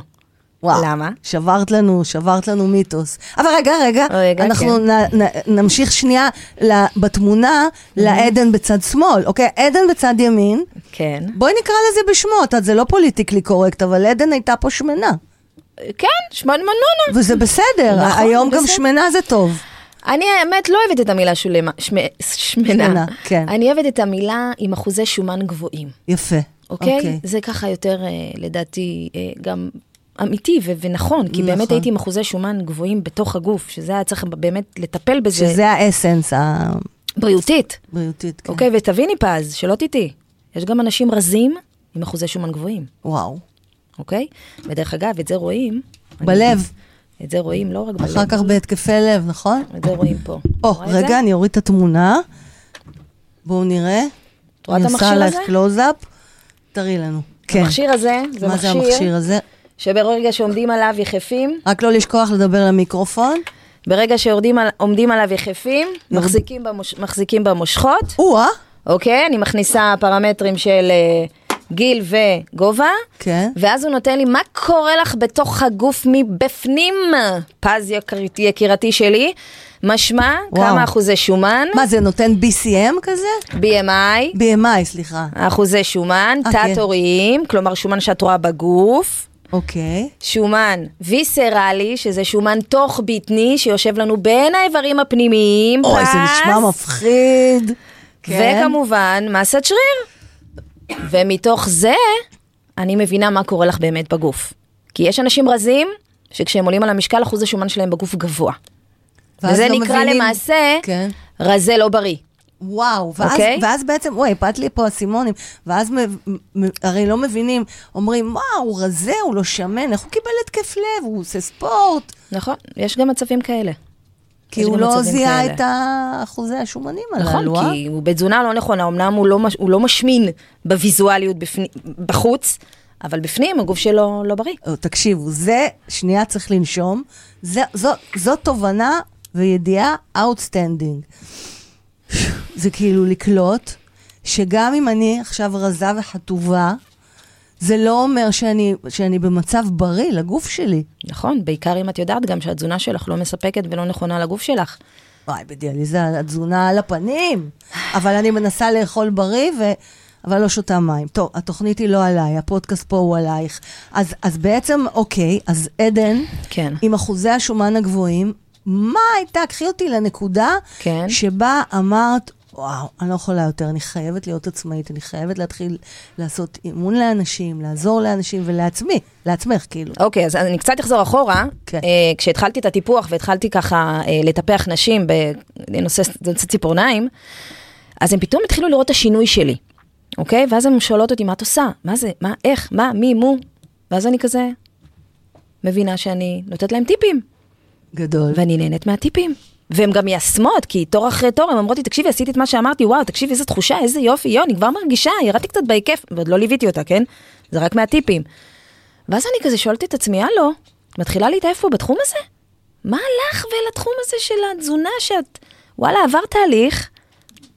S1: וואו.
S2: למה?
S1: שברת לנו, שברת לנו מיתוס. אבל רגע, רגע,
S2: רגע,
S1: אנחנו
S2: כן.
S1: נ, נ, נמשיך שנייה בתמונה לעדן בצד שמאל, אוקיי? עדן בצד ימין,
S2: כן.
S1: בואי נקרא לזה בשמות, אז זה לא פוליטיקלי קורקט, אבל עדן הייתה פה שמנה,
S2: כן, שמנמנונה.
S1: וזה בסדר,
S2: נכון,
S1: היום גם
S2: בסדר.
S1: שמנה זה טוב.
S2: אני האמת לא אוהבת את המילה שולמה, שמ, שמנה.
S1: שמנה, כן.
S2: אני אוהבת את המילה עם אחוזי שומן גבוהים,
S1: יפה.
S2: אוקיי? זה ככה יותר, אה, לדעתי, אה, גם אמיתי ו- ונכון, כי באמת
S1: נכון.
S2: הייתי עם אחוזי שומן גבוהים בתוך הגוף, שזה היה צריך באמת לטפל בזה
S1: שזה האסנס
S2: בריאותית.
S1: הבריאותית, כן.
S2: אוקיי, ותביני פז, שלא תטעי, יש גם אנשים רזים עם אחוזי שומן גבוהים,
S1: וואו.
S2: אוקיי? ודרך אגב, את זה רואים.
S1: בלב,
S2: את זה רואים לא רק בלב,
S1: אחר כך בהתקפי לב, נכון?
S2: את זה רואים פה.
S1: או,
S2: את?
S1: רגע, אני אוריד את התמונה. בואו נראה.
S2: רואה את
S1: אני עושה
S2: המכשיר
S1: עלייך
S2: הזה?
S1: קלוז-אפ. תראי לנו. כן.
S2: המכשיר הזה, זה
S1: מה זה
S2: מכשיר
S1: המכשיר הזה?
S2: שברגע שעומדים עליו יחפים,
S1: רק לא לשכוח לדבר למיקרופון.
S2: ברגע שעומדים על- עומדים עליו יחפים, מחזיקים במושכות,
S1: או-אה,
S2: אוקיי? אני מכניסה פרמטרים של אה, גיל וגובה,
S1: כן.
S2: ואז הוא נותן לי מה קורה לך בתוך הגוף מבפנים, פז יקרתי- יקירתי שלי, משמע
S1: וואו.
S2: כמה אחוזי שומן,
S1: מה זה נותן BCM כזה?
S2: BMI,
S1: BMI, סליחה.
S2: אחוזי שומן,
S1: אה, כן.
S2: תת-הוריים, כלומר שומן שאת רואה בגוף,
S1: אוקיי.
S2: שומן ויסרלי, שזה שומן תוך בטני, שיושב לנו בין האיברים הפנימיים,
S1: אוי, זה
S2: פז,
S1: נשמע מפחיד. כן.
S2: וכמובן, מסת שריר. ומתוך זה, אני מבינה מה קורה לך באמת בגוף. כי יש אנשים רזים, שכשהם עולים על המשקל, אחוז השומן שלהם בגוף גבוה. וזה
S1: לא
S2: נקרא
S1: מבינים-
S2: למעשה
S1: כן.
S2: רזה לא בריא.
S1: וואו, ואז,
S2: אוקיי?
S1: ואז בעצם, וואי, הפעת לי פה אסימונים, ואז מ, מ, הרי לא מבינים, אומרים, מה, הוא רזה, הוא לא שמן, איך הוא קיבל התקף לב, הוא עושה ספורט,
S2: נכון, יש גם מצבים כאלה.
S1: כי הוא לא זיהה. את אחוזי השומנים
S2: נכון,
S1: הללו, אה?
S2: כי הוא בתזונה לא נכונה, אמנם הוא לא, מש- הוא לא משמין בוויזואליות בפני, בחוץ, אבל בפנים הגוף שלו לא בריא.
S1: או, תקשיבו, זה, שנייה צריך לנשום, זה, זו, זו תובנה וידיעה outstanding. זה כאילו לקלוט שגם אם אני עכשיו רזה וחטובה, זה לא אומר שאני, שאני במצב בריא לגוף שלי.
S2: נכון, בעיקר אם את יודעת גם שהתזונה שלך לא מספקת ולא נכונה לגוף שלך.
S1: וואי, בדיאליזה התזונה על הפנים, אבל אני מנסה לאכול בריא, ו... אבל לא שותה מים. טוב, התוכנית היא לא עליי, הפודקאסט פה הוא עלייך. אז, אז בעצם, אוקיי, אז עדן,
S2: כן.
S1: עם אחוזי השומן הגבוהים, מה הייתה, קחי אותי לנקודה,
S2: כן.
S1: שבה אמרת, וואו, אני לא יכולה יותר, אני חייבת להיות עצמאית, אני חייבת להתחיל לעשות אימון לאנשים, לעזור לאנשים ולעצמי, לעצמך, כאילו.
S2: אוקיי, אז אני קצת אחזור אחורה.
S1: כן.
S2: אה, כשהתחלתי את הטיפוח והתחלתי ככה אה, לטפח נשים בנושא ציפורניים, אז הם פתאום התחילו לראות את השינוי שלי, אוקיי? ואז הן שואלות אותי, מה את עושה? מה זה? מה? איך? מה? מי? מו? ואז אני כזה מבינה שאני נותנת להם טיפים,
S1: גדול.
S2: ואני נהנית מהטיפים. והן גם מיישמות, כי תור אחרי תור, הן אומרות לי, תקשיבי, עשיתי את מה שאמרתי, וואו, תקשיבי, איזה תחושה, איזה יופי, יו, אני כבר מרגישה, ירדתי קצת בהיקף, ועוד לא ליוויתי אותה, כן? זה רק מהטיפים. ואז אני כזה שואלת את עצמי, הלו, מתחילה להתעייף פה בתחום הזה? מה לך ולתחום הזה של התזונה שאת, וואלה, עברת תהליך,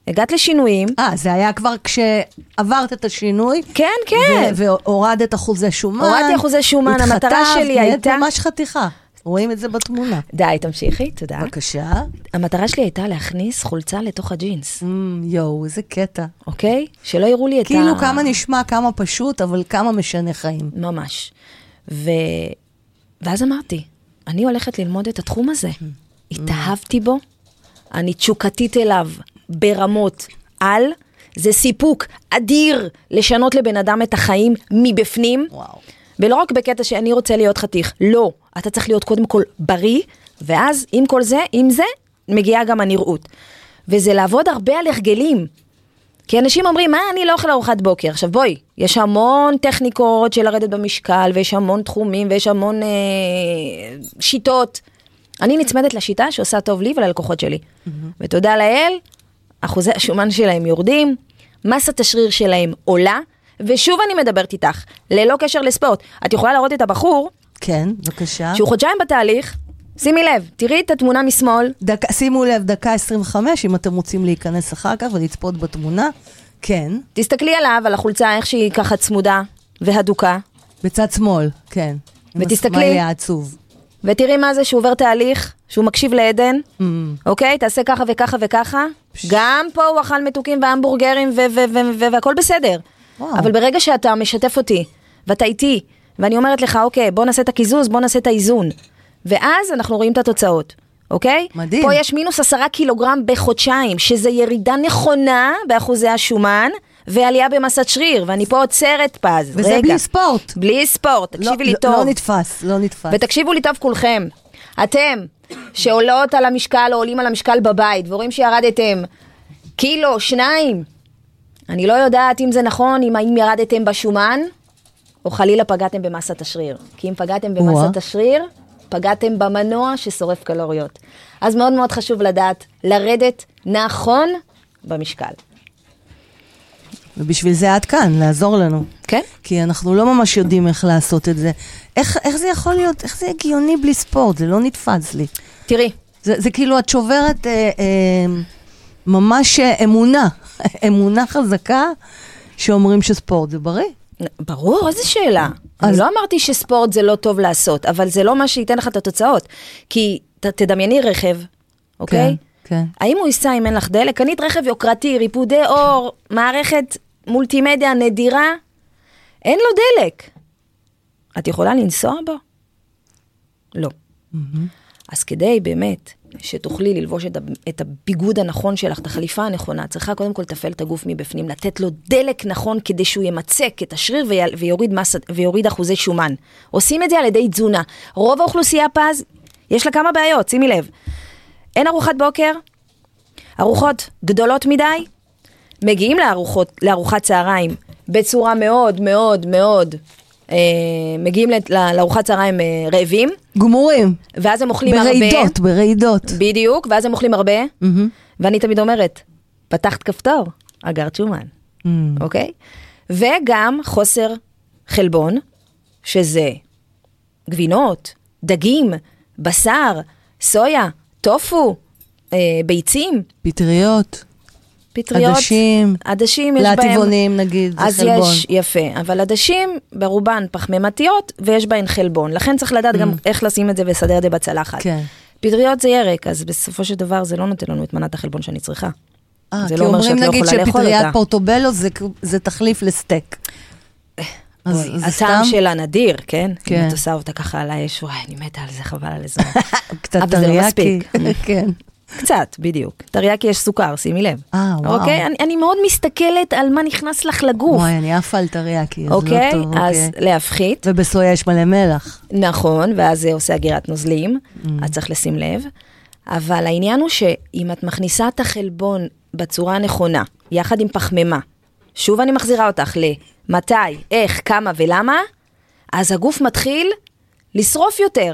S2: הגעת לשינויים,
S1: אה, זה היה כבר כשעברת את השינוי.
S2: כן, כן.
S1: והורדת אחוזי שומן.
S2: הורדתי אחוזי שומן, המטרה שלי הייתה-
S1: ממש חתיכה. רואים את זה בתמונה.
S2: די, תמשיכי, תודה.
S1: בבקשה.
S2: המטרה שלי הייתה להכניס חולצה לתוך הג'ינס,
S1: אמ, יואו, איזה קטע.
S2: אוקיי? שלא יראו לי את ה...
S1: כאילו כמה נשמע, כמה פשוט, אבל כמה משנה חיים.
S2: ממש. ו... ואז אמרתי, אני הולכת ללמוד את התחום הזה. התאהבתי בו, אני תשוקתית אליו ברמות על, זה סיפוק אדיר לשנות לבן אדם את החיים מבפנים.
S1: וואו.
S2: ולא רק בקטע שאני רוצה להיות חתיך, לא, אתה צריך להיות קודם כל בריא, ואז עם כל זה, עם זה, מגיעה גם הנראות. וזה לעבוד הרבה על הרגלים. כי אנשים אומרים, מה, אני לא אוכל ארוחת בוקר. עכשיו בואי, יש המון טכניקות של לרדת במשקל, ויש המון תחומים, ויש המון אה, שיטות. אני נצמדת לשיטה שעושה טוב לי וללקוחות שלי. ותודה לאל, אחוזי השומן שלהם יורדים, מסת השריר שלהם עולה, ושוב אני מדברת איתך, ללא קשר לספורט. את יכולה להראות את הבחור
S1: כן, בבקשה.
S2: שהוא חודשיים בתהליך, שימי לב, תראי את התמונה משמאל,
S1: דקה, שימו לב, דקה 25, אם אתם רוצים להיכנס אחר כך ולצפות בתמונה. כן,
S2: תסתכלי עליו, על החולצה, איך שהיא ככה צמודה והדוקה,
S1: בצד שמאל, כן. עם
S2: ותסתכלי.
S1: הסמאי העצוב.
S2: ותראי מה זה שהוא עובר תהליך, שהוא מקשיב לעדן,
S1: Mm.
S2: אוקיי? תעשה ככה וככה וככה. גם פה הוא אכל מתוקים והמבורגרים והכל בסדר.
S1: וואו.
S2: אבל ברגע שאתה משתף אותי, ואתה איתי, ואני אומרת לך, אוקיי, בוא נעשה את הקיזוז, בוא נעשה את האיזון. ואז אנחנו רואים את התוצאות, אוקיי?
S1: מדהים.
S2: פה יש מינוס עשרה קילוגרם בחודשיים, שזה ירידה נכונה באחוזי השומן, ועלייה במסת שריר, ואני פה עוצרת פז.
S1: וזה
S2: רגע.
S1: בלי ספורט.
S2: בלי ספורט, תקשיבי
S1: לא,
S2: לי
S1: לא-
S2: טוב.
S1: לא נתפס, לא נתפס.
S2: ותקשיבו לי טוב כולכם, אתם שעולות על המשקל או עולים על המשקל בבית ורואים שירדתם קילו, שניים, אני לא יודעת אם זה נכון, אם האם ירדתם בשומן, או חלילה פגעתם במסת השריר. כי אם פגעתם במסת. השריר, פגעתם במנוע ששורף קלוריות. אז מאוד מאוד חשוב לדעת לרדת נכון במשקל.
S1: ובשביל זה את כאן, לעזור לנו.
S2: כן?
S1: כי אנחנו לא ממש יודעים איך לעשות את זה. איך, איך זה יכול להיות, איך זה הגיוני בלי ספורט? זה לא נתפס לי.
S2: תראי,
S1: זה, זה כאילו, את שוברת אה, אה, ממש אה, אמונה, אמונה חזקה שאומרים שספורט זה בריא.
S2: ברור, איזה שאלה.
S1: אז-
S2: אני לא אמרתי שספורט זה לא טוב לעשות, אבל זה לא מה שייתן לך את התוצאות. כי ת, תדמייני רכב, אוקיי?
S1: כן.
S2: האם הוא ייסע אם אין לך דלק? קנית רכב יוקרתי, ריפודי אור, מערכת מולטימדיה נדירה, אין לו דלק. את יכולה לנסוע בו? לא. אז כדי באמת שתוכלי ללבוש את, את הביגוד הנכון שלך, את החליפה הנכונה, צריכה קודם כל לתפעל את הגוף מבפנים, לתת לו דלק נכון כדי שהוא ימצק את השריר ויוריד, מס, ויוריד אחוזי שומן. עושים את זה על ידי תזונה. רוב האוכלוסייה פז, יש לה כמה בעיות, שימי לב. אין ארוחת בוקר, ארוחות גדולות מדי, מגיעים לארוחות, לארוחת צהריים בצורה מאוד מאוד מאוד, מגיעים ל- לארוחת צהריים אה, רעבים,
S1: גמורים.
S2: ואז הם אוכלים הרבה.
S1: ברעידות, ברעידות.
S2: בדיוק, ואז הם אוכלים הרבה,
S1: מהמם.
S2: ואני תמיד אומרת, פתחת כפתור, אגרת שומן,
S1: Mm.
S2: אוקיי? וגם חוסר חלבון, שזה גבינות, דגים, בשר, סויה, טופו, אה, ביצים,
S1: פטריות,
S2: פטריות.
S1: עדשים,
S2: עדשים יש בהם.
S1: לעטבונים נגיד, זה
S2: אז
S1: חלבון.
S2: יש, יפה, אבל עדשים ברובן פחמימתיות ויש בהן חלבון, לכן צריך לדעת גם איך לשים את זה ולסדר את זה בצלחת.
S1: Mm. כן.
S2: פטריות זה ירק, אז בסופו של דבר זה לא נותן לנו את מנת החלבון שאני צריכה.
S1: אה, כי
S2: לא אומר
S1: אומרים
S2: לא
S1: נגיד שפטריית. פורטובלו זה, זה תחליף לסטייק. אז
S2: בואי,
S1: זה
S2: הטעם
S1: סתם
S2: שלה נדיר, כן?
S1: כן.
S2: אם את עושה אותה ככה על האש, וואי, אני מתה על זה, חבל על הזמן.
S1: קצת
S2: אבל זה לא
S1: טריאקי.
S2: מספיק.
S1: כן.
S2: קצת, בדיוק. תריאקי יש סוכר, שימי לב.
S1: אה, וואו.
S2: אוקיי? אני, אני מאוד מסתכלת על מה נכנס לך לגוף.
S1: וואי, אני עפה על טריאקי, אז לא
S2: אוקיי?
S1: טוב.
S2: אז
S1: אוקיי.
S2: להפחית.
S1: ובסויה יש מלא מלח.
S2: נכון, ואז זה עושה אגירת נוזלים,
S1: Mm.
S2: אז צריך לשים לב. אבל העניין הוא שאם את מכניסה את החלבון בצורה הנכונה, יחד עם פחמימה, שוב אני מחזירה אותך למתי, איך, כמה ולמה, אז הגוף מתחיל לשרוף יותר.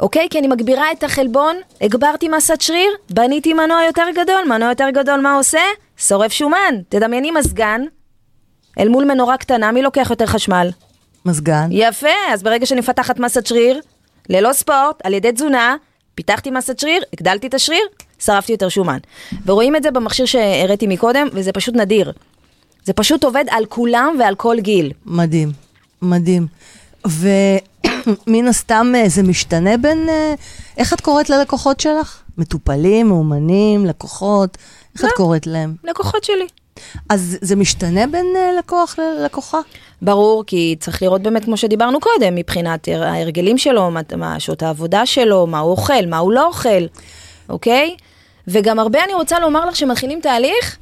S2: אוקיי? כי אני מגבירה את החלבון, הגברתי מסת שריר, בניתי מנוע יותר גדול, מנוע יותר גדול, מה עושה? שורף שומן. תדמייני מזגן, אל מול מנורה קטנה, מי לוקח יותר חשמל?
S1: מזגן.
S2: יפה, אז ברגע שאני מפתחת מסת שריר, ללא ספורט, על ידי תזונה, פיתחתי מסת שריר, הגדלתי את השריר, שרפתי יותר שומן. ורואים את זה במכשיר שהראיתי מקודם, וזה פשוט נדיר. זה פשוט עובד על כולם ועל כל גיל.
S1: מדהים, מדהים. ומן הסתם אה, זה משתנה בין... אה, איך את קוראת ללקוחות שלך? מטופלים, מאומנים, לקוחות? איך את
S2: לא.
S1: קוראת להם?
S2: לקוחות שלי.
S1: אז זה משתנה בין אה, לקוח ללקוחה?
S2: ברור, כי צריך לראות באמת, כמו שדיברנו קודם, מבחינת הר- ההרגלים שלו, מה שעות העבודה שלו, מה הוא אוכל, מה הוא לא אוכל, אוקיי? וגם הרבה אני רוצה לומר לך שמתחילים תהליך,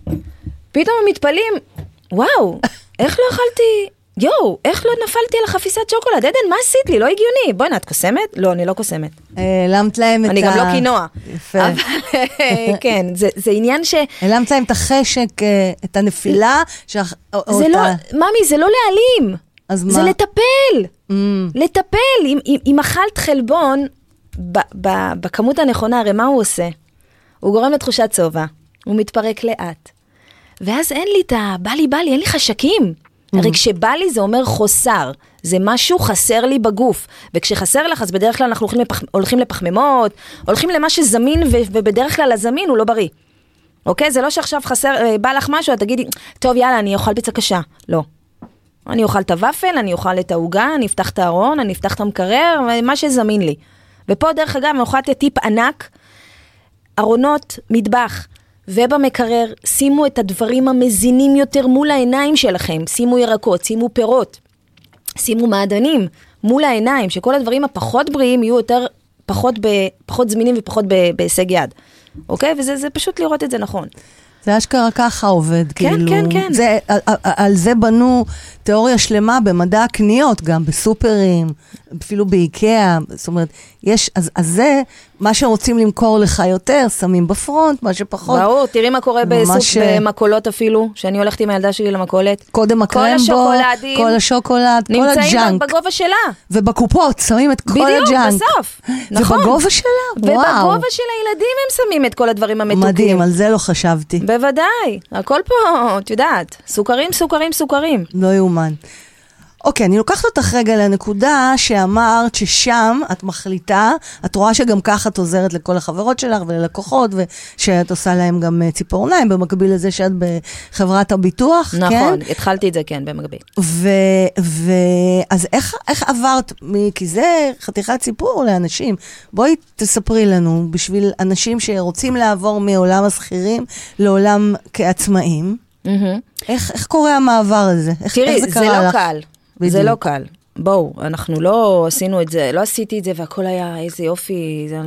S2: פתאום הם מתפלאים, וואו, איך לא אכלתי, יואו, איך לא נפלתי על החפיסת שוקולד? עדן, מה עשית לי? לא הגיוני. בוא'נה, את קוסמת? לא, אני לא קוסמת.
S1: העלמת להם את ה...
S2: אני גם לא קינוע.
S1: יפה.
S2: אבל כן, זה, זה עניין ש...
S1: העלמת להם את החשק, אה, את הנפילה.
S2: זה לא, ממי, זה לא להעלים.
S1: אז
S2: זה
S1: מה?
S2: לטפל.
S1: Mm,
S2: לטפל. אם, אכלת חלבון, בכמות הנכונה, הרי מה הוא עושה? הוא גורם לתחושת שובע, הוא מתפרק לאט. ואז אין לי את ה... בא לי, בא לי, אין לי חשקים. הרי כשבא לי זה אומר חוסר, זה משהו חסר לי בגוף. וכשחסר לך, אז בדרך כלל אנחנו הולכים, לפח, הולכים לפחמימות, הולכים למה שזמין, ו, ובדרך כלל הזמין הוא לא בריא. אוקיי? זה לא שעכשיו חסר, אה, בא לך משהו, את תגידי, טוב, יאללה, אני אוכל פיצה קשה. לא. אני אוכל את הוואפל, אני אוכל את העוגה, אני אפתח את הארון, אני אפתח את המקרר, מה שזמין לי. ופה, דרך אגב, אני יכולה לתת טיפ ענק, ארונות, מטבח. ובמקרר, שימו את הדברים המזינים יותר מול העיניים שלכם. שימו ירקות, שימו פירות, שימו מעדנים מול העיניים, שכל הדברים הפחות בריאים יהיו יותר, פחות, ב, פחות זמינים ופחות בהישג יד. אוקיי? וזה זה פשוט לראות את זה נכון.
S1: זה אשכרה ככה עובד,
S2: כן,
S1: כאילו.
S2: כן, כן.
S1: זה, על, על, על זה בנו תיאוריה שלמה במדע הקניות, גם בסופרים, אפילו באיקאה, זאת אומרת, יש, אז, אז זה, מה שרוצים למכור לך יותר, שמים בפרונט, מה שפחות.
S2: ברור, תראי מה קורה
S1: ממש,
S2: בסופ,
S1: אה,
S2: במכולות אפילו, שאני הולכת עם הילדה שלי למכולת.
S1: קודם
S2: כל
S1: הקרמבו,
S2: השוקולדים
S1: כל השוקולד, כל
S2: נמצאים
S1: הג'אנק.
S2: בגובה שלה.
S1: ובקופות שמים את כל
S2: בדיוק,
S1: הג'אנק.
S2: בסוף. נכון.
S1: ובגובה שלה, וואו.
S2: ובגובה של הילדים הם שמים את כל הדברים המתוקים.
S1: מדהים, על זה לא חשבתי.
S2: בוודאי, הכל פה, את יודעת, סוכרים, סוכרים, סוכרים.
S1: לא יאומן. אוקיי, אני לוקחת אותך רגע לנקודה שאמרת ששם את מחליטה, את רואה שגם ככה את עוזרת לכל החברות שלך וללקוחות, ושאת עושה להם גם אה, ציפורניים, במקביל לזה שאת בחברת הביטוח, כן?
S2: נכון, התחלתי את זה, כן, במקביל.
S1: ו... ו... אז איך, איך עברת, מ... כי זה חתיכת סיפור לאנשים. בואי תספרי לנו, בשביל אנשים שרוצים לעבור מעולם השכירים לעולם כעצמאים,
S2: מהמם.
S1: איך, איך קורה המעבר הזה? איך,
S2: תראי,
S1: איך זה
S2: זה
S1: קרה
S2: לא
S1: לך?
S2: קל.
S1: בדיוק.
S2: זה לא קל. בואו, אנחנו לא עשינו את זה, לא עשיתי את זה והכל היה איזה יופי, זה.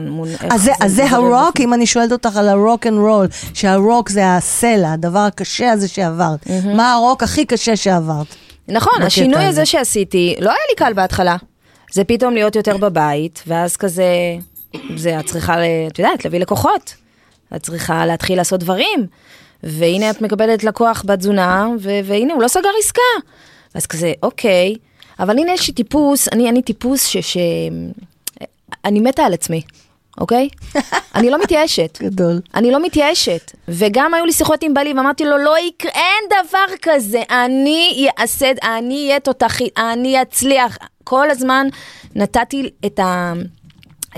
S2: איך
S1: אז זה, זה
S2: זורם
S1: הרוק. אם אני שואלת אותך על הרוק אנד רול, שהרוק זה הסלע, הדבר הקשה הזה שעברת. מה הרוק הכי קשה שעברת?
S2: נכון, השינוי
S1: הזה.
S2: שעשיתי, לא היה לי קל בהתחלה. זה פתאום להיות יותר בבית, ואז כזה, זה, את צריכה, את יודעת, להביא לקוחות. את צריכה להתחיל לעשות דברים. והנה את מקבלת לקוח בתזונה, והנה הוא לא סגר עסקה. אז כזה, אוקיי, אבל הנה יש לי טיפוס, אני, אני טיפוס ש... ש... אני מתה על עצמי, אוקיי? אני לא מתייאשת.
S1: גדול.
S2: אני לא מתייאשת. וגם היו לי שיחות עם בעלי ואמרתי לו, לא יקרה, אין דבר כזה, אני אעשה, אני אהיה תותחית, אני אצליח. כל הזמן נתתי את ה...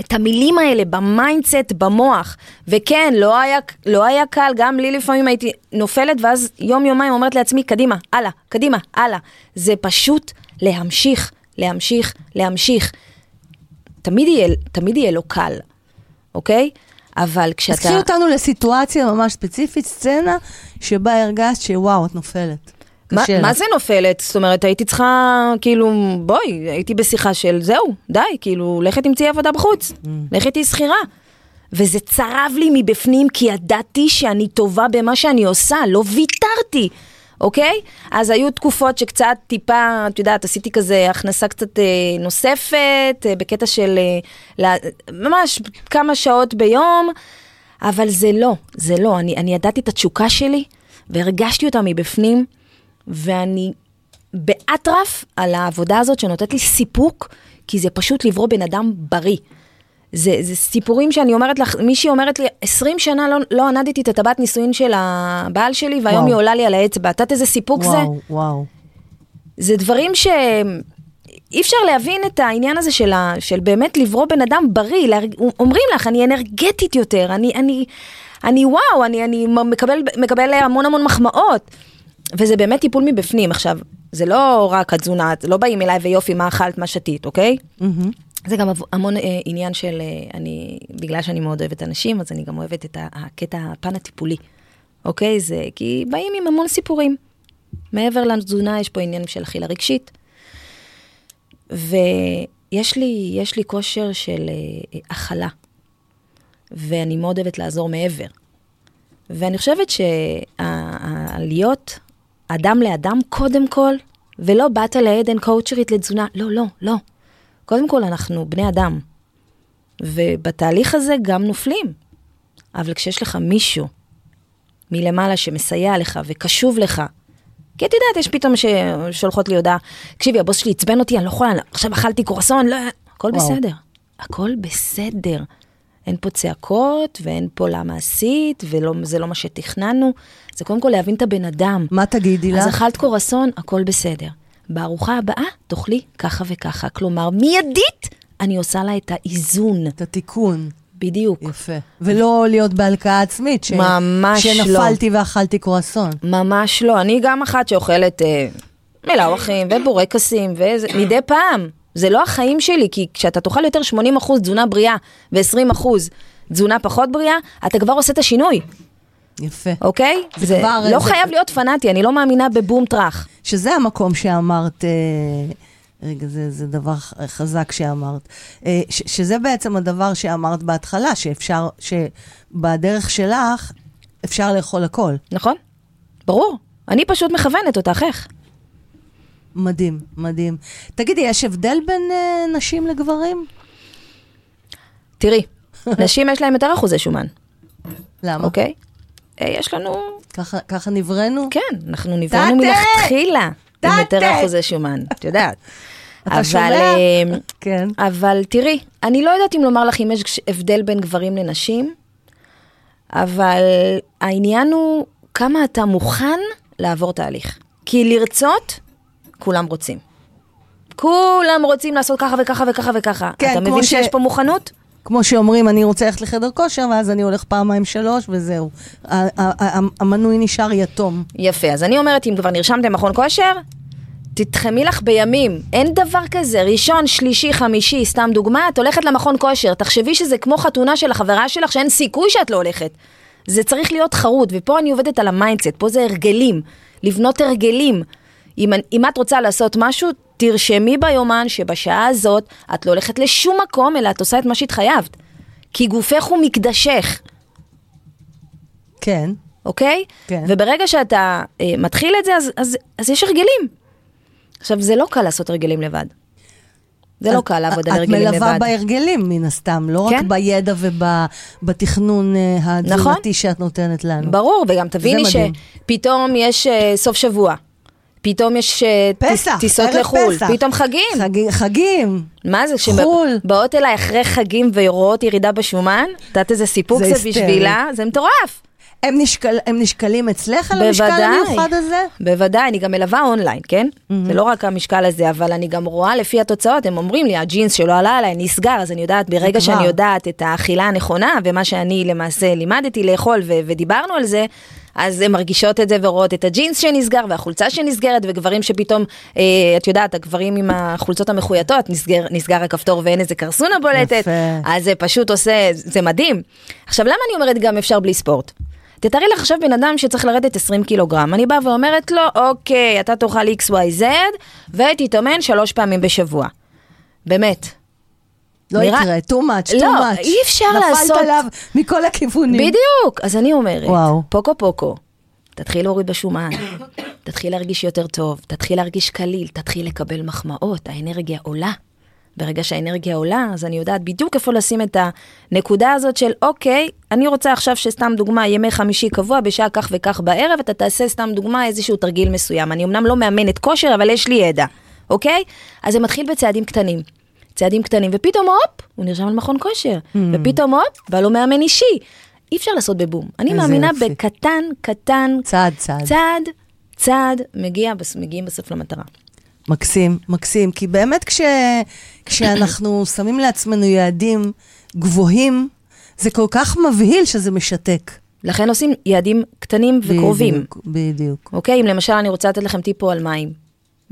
S2: את המילים האלה ב mindset, במוח. וכן, לא היה, לא היה קל, גם לי לפעמים הייתי נופלת, ואז יום יומיים אומרת לעצמי, קדימה, הלאה, קדימה, הלאה. זה פשוט להמשיך, להמשיך, להמשיך. תמיד יהיה, תמיד יהיה לו קל, אוקיי? אבל
S1: אז
S2: כשאתה...
S1: קחי אותנו לסיטואציה ממש ספציפית, סצנה שבה הרגשת שוואו, את נופלת.
S2: מה,
S1: קשה
S2: מה
S1: לך.
S2: זה נופלת? זאת אומרת, הייתי צריכה, כאילו, בואי, הייתי בשיחה של זהו, די, כאילו, לכי תמצאי עבודה בחוץ,
S1: Mm.
S2: לכי תהיי שכירה. וזה צרב לי מבפנים, כי ידעתי שאני טובה במה שאני עושה, לא ויתרתי, אוקיי? אז היו תקופות שקצת טיפה, את יודעת, עשיתי כזה הכנסה קצת אה, נוספת, אה, בקטע של אה, לה, ממש כמה שעות ביום, אבל זה לא, זה לא. אני, אני ידעתי את התשוקה שלי, והרגשתי אותה מבפנים, ואני באטרף על העבודה הזאת שנותנת לי סיפוק, כי זה פשוט לברוא בן אדם בריא. זה, זה סיפורים שאני אומרת לך, מישהי אומרת לי, 20 שנה לא, לא ענדתי את הטבעת נישואין של הבעל שלי, והיום
S1: וואו.
S2: היא עולה לי על האצבע. את יודעת איזה סיפוק זה?
S1: וואו, וואו.
S2: זה דברים ש... אי אפשר להבין את העניין הזה של, ה... של באמת לברוא בן אדם בריא, להרג... אומרים לך, אני אנרגטית יותר, אני, אני, אני וואו, אני, אני מקבל, מקבל המון המון מחמאות. וזה באמת טיפול מבפנים. עכשיו, זה לא רק התזונה, לא באים אליי ויופי, מה אכלת, מה שתית, אוקיי?
S1: מהמם.
S2: זה גם המון אה, עניין של, אה, אני, בגלל שאני מאוד אוהבת אנשים, אז אני גם אוהבת את הקטע, הפן הטיפולי, אוקיי? זה כי באים עם המון סיפורים. מעבר לתזונה, יש פה עניין של אכילה רגשית. ויש לי, יש לי כושר של אה, הכלה, ואני מאוד אוהבת לעזור מעבר. ואני חושבת שהלהיות אדם לאדם קודם כל, ולא באת לעדן קואוצ'רית לתזונה, לא, לא, לא. קודם כל, אנחנו בני אדם, ובתהליך הזה גם נופלים. אבל כשיש לך מישהו מלמעלה שמסייע לך וקשוב לך, כי את יודעת, יש פתאום ששולחות לי הודעה, תקשיבי, הבוס שלי עצבן אותי, אני לא יכולה, עכשיו אכלתי קורסון, לא, הכל
S1: וואו.
S2: בסדר, הכל בסדר. אין פה צעקות, ואין פה למה עשית, וזה לא מה שתכננו. זה קודם כל להבין את הבן אדם.
S1: מה תגידי
S2: אז
S1: לך?
S2: אכלת קורסון, הכל בסדר. בארוחה הבאה תאכלי ככה וככה. כלומר, מיידית אני עושה לה את האיזון.
S1: את התיקון.
S2: בדיוק.
S1: יפה. ולא להיות בהלקאה עצמית. ש...
S2: ממש לא.
S1: שנפלתי ואכלתי קרואסון.
S2: ממש לא. אני גם אחת שאוכלת אה, מלאווחים ובורקסים וזה, מדי פעם. זה לא החיים שלי, כי כשאתה תאכל יותר 80% תזונה בריאה ו-20% תזונה פחות בריאה, אתה כבר עושה את השינוי,
S1: יפה.
S2: אוקיי?
S1: זה
S2: זה
S1: כבר-
S2: לא
S1: זה-
S2: חייב להיות פנאטי, אני לא מאמינה בבום טראח.
S1: שזה המקום שאמרת, אה, רגע, זה, זה דבר חזק שאמרת, אה, ש, שזה בעצם הדבר שאמרת בהתחלה, שאפשר, שבדרך שלך אפשר לאכול הכל.
S2: נכון? ברור. אני פשוט מכוונת אותך, איך?
S1: מדהים, מדהים. תגידי, יש הבדל בין אה, נשים לגברים?
S2: תראי, נשים יש להן יותר אחוזי שומן,
S1: למה?
S2: אוקיי? אה, יש לנו,
S1: ככה, ככה נבראנו?
S2: כן, אנחנו נבראנו! מלכתחילה עם יותר! אחוזי שומן, את יודעת.
S1: אתה שומע?
S2: אה,
S1: כן.
S2: אבל תראי, אני לא יודעת אם לומר לך אם יש הבדל בין גברים לנשים, אבל העניין הוא כמה אתה מוכן לעבור תהליך. כי לרצות, כולם רוצים. כולם רוצים לעשות ככה וככה וככה וככה.
S1: כן,
S2: אתה מבין
S1: ש-
S2: שיש פה מוכנות?
S1: כמו שאומרים, אני רוצה ללכת לחדר כושר, ואז אני הולך פעמיים שלוש, וזהו. המנוי נשאר יתום.
S2: יפה, אז אני אומרת, אם כבר נרשמתם מכון כושר, תתחמי לך בימים. אין דבר כזה, ראשון, שלישי, חמישי, סתם דוגמה, את הולכת למכון כושר, תחשבי שזה כמו חתונה של החברה שלך, שאין סיכוי שאת לא הולכת. זה צריך להיות חרוט, ופה אני עובדת על ה mindset, פה זה הרגלים, לבנות הרגלים. אם, אם את רוצה לעשות משהו, תרשמי ביומן שבשעה הזאת את לא הולכת לשום מקום, אלא את עושה את מה שהתחייבת. כי גופך הוא מקדשך.
S1: כן.
S2: אוקיי?
S1: כן.
S2: וברגע שאתה אה, מתחיל את זה, אז, אז, אז יש הרגלים. עכשיו, זה לא קל לעשות הרגלים לבד. זה לא
S1: את-
S2: קל לעבוד על
S1: את
S2: הרגלים לבד.
S1: מלווה בהרגלים, מן הסתם, לא רק
S2: כן.
S1: בידע ובתכנון התזונתי
S2: נכון.
S1: שאת נותנת לנו.
S2: ברור, וגם תביני. שפתאום יש אה, סוף שבוע. פתאום יש אה,
S1: פסח,
S2: טיסות לחו"ל,
S1: פסח.
S2: פתאום חגים.
S1: חגים. חגים.
S2: מה זה,
S1: חו"ל.
S2: שבאות אליי אחרי חגים ורואות ירידה בשומן? את יודעת איזה סיפוק
S1: זה
S2: זה. בשבילה? זה מטורף.
S1: הם, נשקל, הם נשקלים אצלך על המשקל
S2: בוודאי.
S1: המיוחד הזה?
S2: בוודאי, אני גם מלווה אונליין, כן? זה לא רק המשקל הזה, אבל אני גם רואה לפי התוצאות, הם אומרים לי, הג'ינס שלא עלה עליי נסגר, אז אני יודעת, ברגע. שאני יודעת את האכילה הנכונה, ומה שאני למעשה לימדתי לאכול, ו- ודיברנו על זה, אז הן מרגישות את זה ורואות את הג'ינס שנסגר, והחולצה שנסגרת, וגברים שפתאום, אה, את יודעת, הגברים עם החולצות המחויטות, נסגר, נסגר הכפתור ואין איזה קרסונה בולטת,
S1: יפה.
S2: אז זה פשוט עושה, זה מדהים. עכשיו, למה אני אומרת גם אפשר בלי ספורט? תתארי לך עכשיו בן אדם שצריך לרדת 20 קילוגרם, אני באה ואומרת לו, אוקיי, אתה תאכל XYZ ותתאמן שלוש פעמים בשבוע. באמת.
S1: לא
S2: נראה-
S1: יקרה, too much, too
S2: לא,
S1: much.
S2: אי אפשר לעשות-
S1: נפלת עליו מכל הכיוונים.
S2: בדיוק, אז אני אומרת,
S1: וואו.
S2: פוקו פוקו, תתחיל להוריד בשומן, תתחיל להרגיש יותר טוב, תתחיל להרגיש קליל, תתחיל לקבל מחמאות, האנרגיה עולה. ברגע שהאנרגיה עולה, אז אני יודעת בדיוק איפה לשים את הנקודה הזאת של, אוקיי, אני רוצה עכשיו שסתם דוגמה, ימי חמישי קבוע בשעה כך וכך בערב, אתה תעשה סתם דוגמה איזשהו תרגיל מסוים. אני אמנם לא מאמנת כושר, אבל יש לי ידע, אוקיי? אז זה מתחיל בצעדים קטנים. צעדים קטנים, ופתאום הופ, הוא נרשם על מכון כושר,
S1: Hmm.
S2: ופתאום הופ, בא לו מאמן אישי. אי אפשר לעשות בבום. אני מאמינה
S1: יופי.
S2: בקטן, קטן,
S1: צעד, צעד.
S2: צעד, צעד, מגיע, מגיעים בסוף למטרה.
S1: מקסים, מקסים. כי באמת כש, כשאנחנו שמים לעצמנו יעדים גבוהים, זה כל כך מבהיל שזה משתק.
S2: לכן עושים יעדים קטנים וקרובים.
S1: בדיוק, בדיוק.
S2: אוקיי? אם למשל אני רוצה לתת לכם טיפ פה על מים.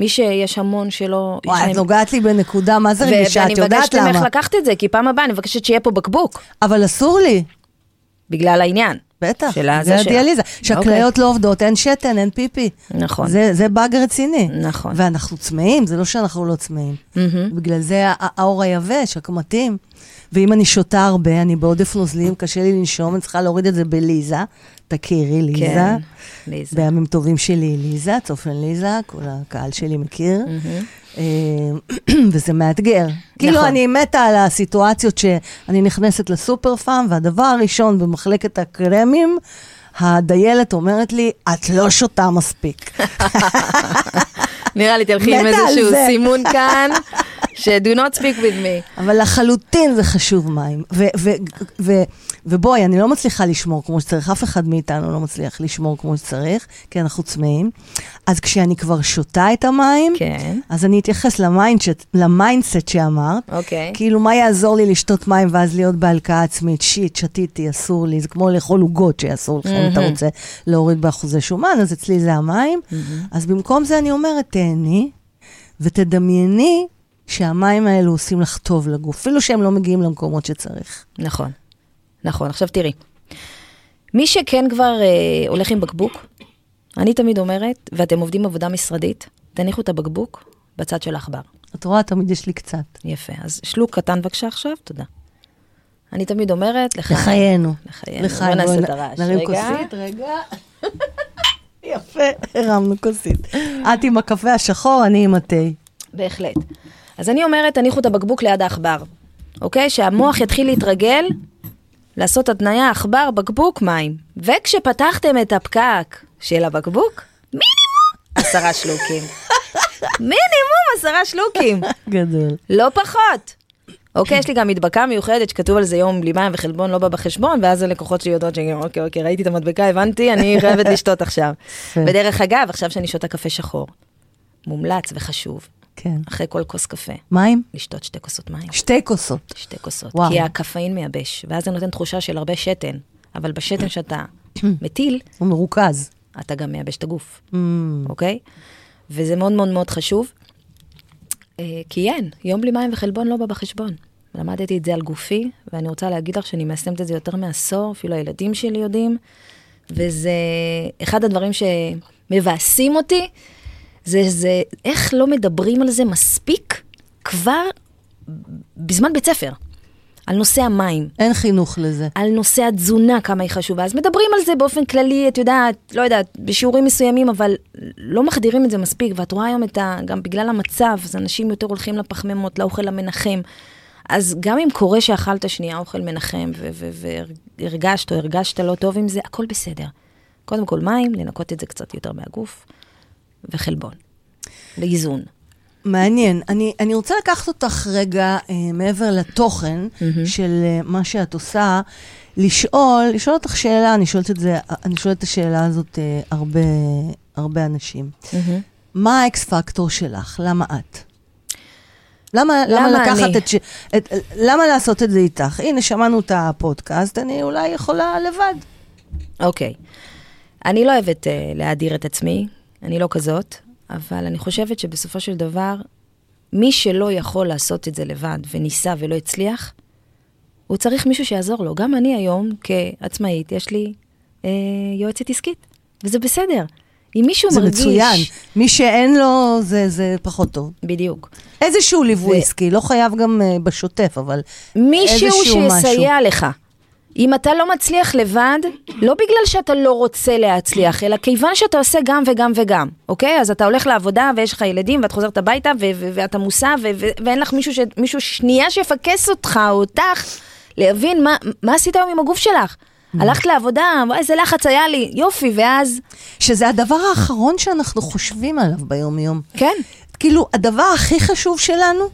S2: מי שיש המון שלא...
S1: וואי, את נוגעת לי בנקודה, מה זה רגישה?
S2: ואני
S1: את יודעת
S2: מבקשת ממך
S1: למה.
S2: לקחת את זה, כי פעם הבאה אני מבקשת שיהיה פה בקבוק,
S1: אבל אסור לי,
S2: בגלל העניין.
S1: בטח. זה. הדיאליזה. שהכליות לא עובדות, אין שתן, אין פיפי.
S2: נכון.
S1: זה, זה באג רציני.
S2: נכון.
S1: ואנחנו צמאים, זה לא שאנחנו לא צמאים.
S2: מהמם.
S1: בגלל זה הא- האור היבש, הקמטים. ואם אני שותה הרבה, אני בעודף נוזלים, קשה לי לנשום, אני צריכה להוריד את זה בליזה. תכירי, ליזה.
S2: כן, ליזה.
S1: בימים טובים שלי, ליזה, צופן ליזה, כל הקהל שלי מכיר. אה, וזה מאתגר. כאילו,
S2: נכון.
S1: אני מתה על הסיטואציות שאני נכנסת לסופר פארם, והדבר הראשון במחלקת הקרמים, הדיילת אומרת לי, את לא שותה מספיק.
S2: נראה לי תלכי עם איזשהו. סימון כאן, ש-do not speak with me.
S1: אבל לחלוטין זה חשוב מים. ובואי, אני לא מצליחה לשמור כמו שצריך, אף אחד מאיתנו לא מצליח לשמור כמו שצריך, כי אנחנו צמאים. אז כשאני כבר שותה את המים,
S2: כן.
S1: אז אני אתייחס ל mindset, ל mindset שאמרת.
S2: אוקיי.
S1: כאילו, מה יעזור לי לשתות מים ואז להיות בהלקאה עצמית? shit, שתיתי, אסור לי, זה כמו לאכול עוגות שאסור לך, אם אתה. רוצה להוריד באחוזי שומן, אז אצלי זה המים. אז במקום זה אני אומרת, תהני ותדמייני שהמים האלו עושים לך טוב לגוף, אפילו שהם לא מגיעים למקומות שצריך.
S2: נכון, נכון. עכשיו תראי, מי שכן כבר אה, הולך עם בקבוק, אני תמיד אומרת, ואתם עובדים עבודה משרדית, תניחו את הבקבוק בצד של העכבר.
S1: את רואה, תמיד יש לי קצת.
S2: יפה. אז שלוק קטן בבקשה עכשיו, תודה. אני תמיד אומרת, לך...
S1: לחיינו.
S2: לחיינו.
S1: לחיים.
S2: בוא נעשה את הרעש.
S1: נרים. כוסית, רגע. יפה, הרמנו כוסית. את עם הקפה השחור, אני עם התה.
S2: בהחלט. אז אני אומרת, תניחו את הבקבוק ליד העכבר, אוקיי? שהמוח יתחיל להתרגל, לעשות התניה עכבר, בקבוק, מים. וכשפתחתם את הפקק של הבקבוק, מינימום עשרה שלוקים. מינימום עשרה שלוקים,
S1: גדול.
S2: לא פחות. אוקיי, יש לי גם מדבקה מיוחדת שכתוב על זה יום בלי מים וחלבון לא בא בחשבון, ואז הלקוחות שלי יודעות שגם, אוקיי, אוקיי, ראיתי את המדבקה, הבנתי, אני חייבת לשתות עכשיו. ודרך אגב, עכשיו שאני שותה קפה שחור, מומלץ וחשוב,
S1: כן.
S2: אחרי כל כוס קפה,
S1: מים?
S2: לשתות שתי כוסות מים.
S1: שתי כוסות.
S2: שתי כוסות.
S1: וואו.
S2: כי הקפאין מייבש, ואז זה נותן תחושה של הרבה שתן, אבל בשתן שאתה מטיל,
S1: הוא מרוכז.
S2: אתה גם מייבש את הגוף,
S1: Mm,
S2: אוקיי? וזה מאוד מאוד מאוד חשוב, אה, כי אין, יום בלי מים וחלבון לא בא בחשבון. למדתי את זה על גופי, ואני רוצה להגיד לך שאני מיישמת את זה יותר מעשור, אפילו הילדים שלי יודעים, וזה אחד הדברים שמבאסים אותי, זה, זה איך לא מדברים על זה מספיק כבר בזמן בית ספר, על נושא המים.
S1: אין חינוך לזה.
S2: על נושא התזונה, כמה היא חשובה. אז מדברים על זה באופן כללי, את יודעת, לא יודעת, בשיעורים מסוימים, אבל לא מחדירים את זה מספיק. ואת רואה היום את ה... גם בגלל המצב, אז אנשים יותר הולכים לפחמימות, לאוכל המנחם. אז גם אם קורה שאכלת שנייה אוכל מנחם, והרגשת או הרגשת לא טוב עם זה, הכל בסדר. קודם כל מים, לנקות את זה קצת יותר מהגוף, וחלבון. לאיזון.
S1: מעניין. אני, אני רוצה לקחת אותך רגע אה, מעבר לתוכן
S2: מהמם.
S1: של אה, מה שאת עושה, לשאול, לשאול אותך שאלה, אני שואלת את זה, אני שואלת את השאלה הזאת אה, הרבה, הרבה אנשים. מה האקס פקטור שלך? למה את? למה, למה,
S2: למה
S1: לקחת
S2: אני?
S1: את, ש... את... למה לעשות את זה איתך? הנה, שמענו את הפודקאסט, אני אולי יכולה לבד.
S2: אוקיי. אני לא אוהבת uh, להאדיר את עצמי, אני לא כזאת, אבל אני חושבת שבסופו של דבר, מי שלא יכול לעשות את זה לבד וניסה ולא הצליח, הוא צריך מישהו שיעזור לו. גם אני היום, כעצמאית, יש לי אה, יועצת עסקית, וזה בסדר. אם מישהו
S1: זה
S2: מרגיש...
S1: מצוין. מי שאין לו, זה, זה פחות טוב.
S2: בדיוק.
S1: איזשהו ליווי
S2: ו-
S1: עסקי, לא חייב גם uh, בשוטף, אבל
S2: מישהו
S1: איזשהו
S2: שיסייע לך. אם אתה לא מצליח לבד, לא בגלל שאתה לא רוצה להצליח, אלא כיוון שאתה עושה גם וגם וגם, אוקיי? אז אתה הולך לעבודה ויש לך ילדים ואת חוזרת הביתה ו- ו- ואתה מוסע ו- ו- ואין לך מישהו, ש- מישהו שנייה שיפקס אותך או אותך, להבין מה, מה עשית היום עם הגוף שלך. הלכת לעבודה, וואי, איזה לחץ היה לי, יופי, ואז,
S1: שזה הדבר האחרון שאנחנו חושבים עליו ביום-יום.
S2: כן,
S1: כאילו, הדבר הכי חשוב שלנו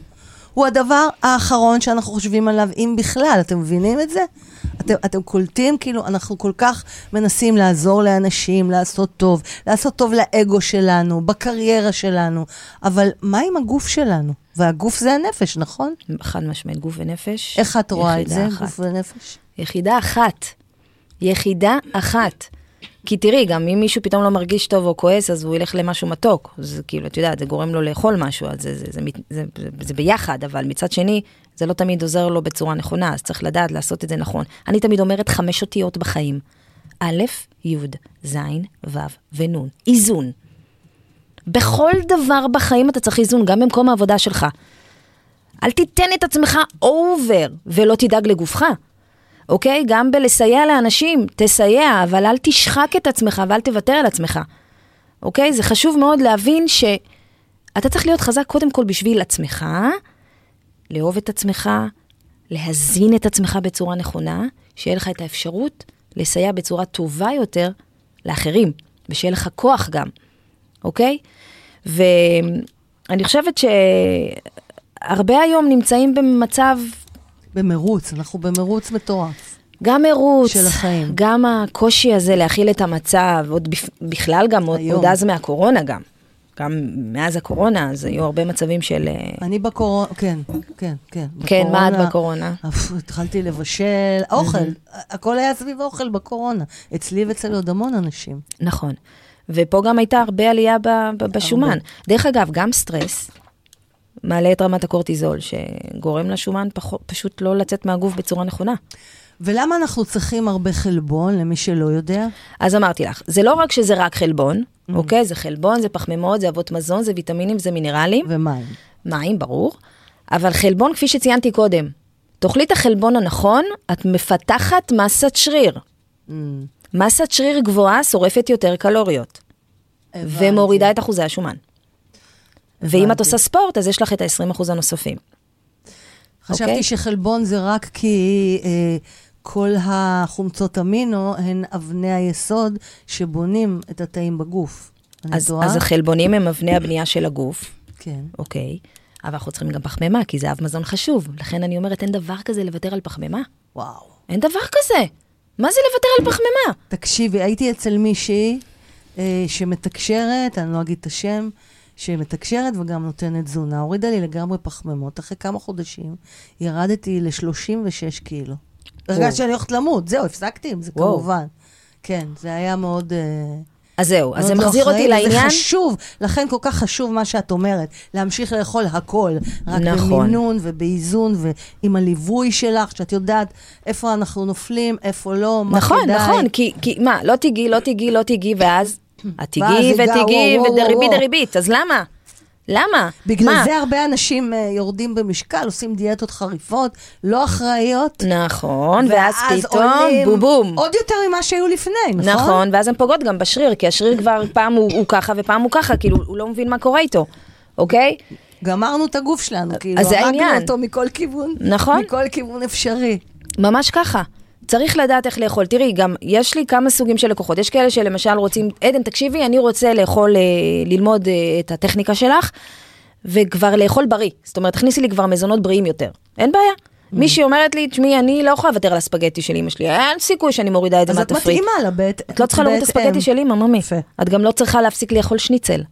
S1: הוא הדבר האחרון שאנחנו חושבים עליו, אם בכלל. אתם מבינים את זה? אתם, אתם קולטים, כאילו, אנחנו כל כך מנסים לעזור לאנשים, לעשות טוב, לעשות טוב לאגו שלנו, בקריירה שלנו, אבל מה עם הגוף שלנו? והגוף זה הנפש, נכון?
S2: חד משמעית, גוף ונפש.
S1: איך את רואה את זה,
S2: אחת.
S1: גוף ונפש?
S2: יחידה אחת. יחידה אחת. כי תראי, גם אם מישהו פתאום לא מרגיש טוב או כועס, אז הוא ילך למשהו מתוק. זה כאילו, את יודעת, זה גורם לו לאכול משהו, אז זה, זה, זה, מת- זה, זה, זה ביחד, אבל מצד שני, זה לא תמיד עוזר לו בצורה נכונה, אז צריך לדעת לעשות את זה נכון. אני תמיד אומרת חמש אותיות בחיים. א', י', ז', ו' ונ'. איזון. בכל דבר בחיים אתה צריך איזון, גם במקום העבודה שלך. אל תיתן את עצמך אובר ולא תדאג לגופך. אוקיי? גם בלסייע לאנשים, תסייע, אבל אל תשחק את עצמך ואל תוותר על עצמך. אוקיי? זה חשוב מאוד להבין שאתה צריך להיות חזק קודם כל בשביל עצמך, לאהוב את עצמך, להזין את עצמך בצורה נכונה, שיהיה לך את האפשרות לסייע בצורה טובה יותר לאחרים, ושיהיה לך כוח גם, אוקיי? ואני חושבת הרבה היום נמצאים במצב,
S1: במרוץ, אנחנו במרוץ מטורף.
S2: גם מרוץ,
S1: של החיים.
S2: גם הקושי הזה להכיל את המצב, עוד בכ- בכלל גם,
S1: היום.
S2: עוד אז מהקורונה גם. גם מאז הקורונה, אז היו הרבה מצבים של... אה,
S1: אני בקורונה, כן, כן, כן.
S2: כן, מה את
S1: בקורונה, התחלתי לבשל, אוכל, הכל היה סביב אוכל בקורונה. אצלי ואצל עוד המון אנשים.
S2: נכון. ופה גם הייתה הרבה עלייה בשומן. דרך אגב, גם סטרס מעלה את רמת הקורטיזול, שגורם לשומן פח, פשוט לא לצאת מהגוף בצורה נכונה.
S1: ולמה אנחנו צריכים הרבה חלבון, למי שלא יודע?
S2: אז אמרתי לך, זה לא רק שזה רק חלבון, אוקיי? זה חלבון, זה פחמימות, זה אבות מזון, זה ויטמינים, זה מינרלים,
S1: ומים.
S2: מים, ברור. אבל חלבון, כפי שציינתי קודם, תאכלי את החלבון הנכון, את מפתחת מסת שריר.
S1: Mm,
S2: מסת שריר גבוהה שורפת יותר קלוריות,
S1: הבנתי.
S2: ומורידה את אחוזי השומן. ואם את
S1: הבנתי.
S2: עושה ספורט, אז יש לך את ה-20% הנוספים.
S1: חשבתי
S2: אוקיי?
S1: שחלבון זה רק כי אה, כל החומצות אמינו הן אבני היסוד שבונים את התאים בגוף.
S2: אז? אז החלבונים הם אבני הבנייה של הגוף,
S1: כן.
S2: אוקיי? אבל אנחנו צריכים גם פחמימה, כי זה אב מזון חשוב. לכן אני אומרת, אין דבר כזה לוותר על פחמימה.
S1: וואו.
S2: אין דבר כזה. מה זה לוותר על פחמימה?
S1: תקשיבי, הייתי אצל מישהי אה, שמתקשרת, אני לא אגיד את השם, שמתקשרת וגם נותנת תזונה. הורידה לי לגמרי פחמימות. אחרי כמה חודשים ירדתי ל-36 קילו. הרגשתי שאני הולכת למות, זהו, הפסקתי עם זה
S2: וואו.
S1: כמובן. כן, זה היה מאוד... אה,
S2: אז זהו, אז זה
S1: לא
S2: מחזיר אותי
S1: אחראי, וזה
S2: לעניין.
S1: חשוב, לכן כל כך חשוב מה שאת אומרת, להמשיך לאכול הכל, רק
S2: נכון.
S1: במינון ובאיזון ועם הליווי שלך, שאת יודעת איפה אנחנו נופלים, איפה לא, מה
S2: נכון,
S1: כדאי.
S2: נכון, כי, כי מה, לא תיגעי, לא תיגעי, לא תיגעי, ואז את תיגעי
S1: זה
S2: ותיגעי, ודריבית. דריבית, אז למה? למה?
S1: בגלל
S2: מה?
S1: זה הרבה אנשים אה, יורדים במשקל, עושים דיאטות חריפות, לא אחראיות.
S2: נכון, ואז פתאום,
S1: עולים
S2: בובום.
S1: עוד יותר ממה שהיו לפני, נכון?
S2: נכון, ואז הן פוגעות גם בשריר, כי השריר כבר פעם הוא, הוא ככה ופעם הוא ככה, כאילו, הוא לא מבין מה קורה איתו, אוקיי?
S1: גמרנו את הגוף שלנו, כאילו, הרגנו. אותו מכל כיוון,
S2: נכון.
S1: מכל כיוון אפשרי.
S2: ממש ככה. צריך לדעת איך לאכול. תראי, גם יש לי כמה סוגים של לקוחות. יש כאלה שלמשל רוצים, עדן, תקשיבי, אני רוצה לאכול, אה, ללמוד אה, את הטכניקה שלך, וכבר לאכול בריא. זאת אומרת, תכניסי לי כבר מזונות בריאים יותר. אין בעיה. מישהי אומרת לי, תשמעי, אני לא יכולה לוותר על הספגטי של אמא שלי, אין סיכוי שאני מורידה את זה
S1: אז את
S2: מהתפריט.
S1: מתאימה לה בעת...
S2: את לא צריכה להוריד את הספגטי של אמא, ממי. את גם לא צריכה להפסיק לאכול שניצל,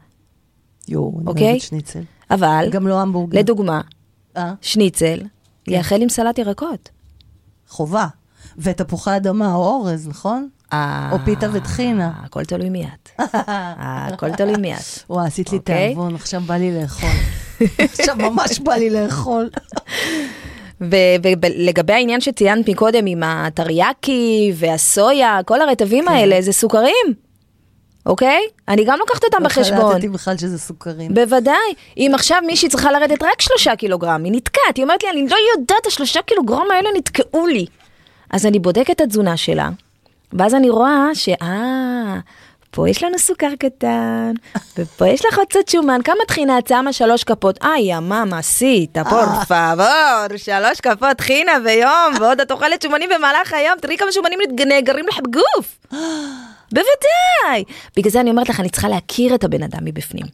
S1: יואו, אני
S2: אוקיי?
S1: אוהבת שניצל.
S2: אבל,
S1: גם לא המבורגר.
S2: לדוגמה,
S1: אה,
S2: שניצל, יאכל עם סלט ירקות.
S1: חובה. ותפוחי אדמה או אורז, נכון? או פיתה וטחינה.
S2: הכל תלוי מי את. הכל תלוי מי את.
S1: וואי, עשית לי
S2: אוקיי.
S1: תיאבון, עכשיו בא לי לאכול. עכשיו ממש בא לי לאכול.
S2: ולגבי העניין שציינת מקודם עם הטריאקי והסויה, כל הרטבים
S1: כן.
S2: האלה זה סוכרים, אוקיי? אני גם לוקחת אותם
S1: לא
S2: בחשבון.
S1: קלטתי בכלל שזה סוכרים.
S2: בוודאי. אם עכשיו מישהי צריכה לרדת רק שלושה קילוגרם, היא נתקעת, היא אומרת לי, אני לא יודעת, השלושה קילוגרם האלה נתקעו לי. אז אני בודקת את התזונה שלה, ואז אני רואה שאה, פה יש לנו סוכר קטן, ופה יש לך עוד קצת שומן, כמה טחינה את שמה? שלוש כפות. איי, יא מאמה, סיטה, פור פאבור, שלוש כפות טחינה ביום, ועוד את אוכלת שומנים במהלך היום, תראי כמה שומנים נאגרים לך בגוף. בוודאי. בגלל זה אני אומרת לך, אני צריכה להכיר את הבן אדם מבפנים.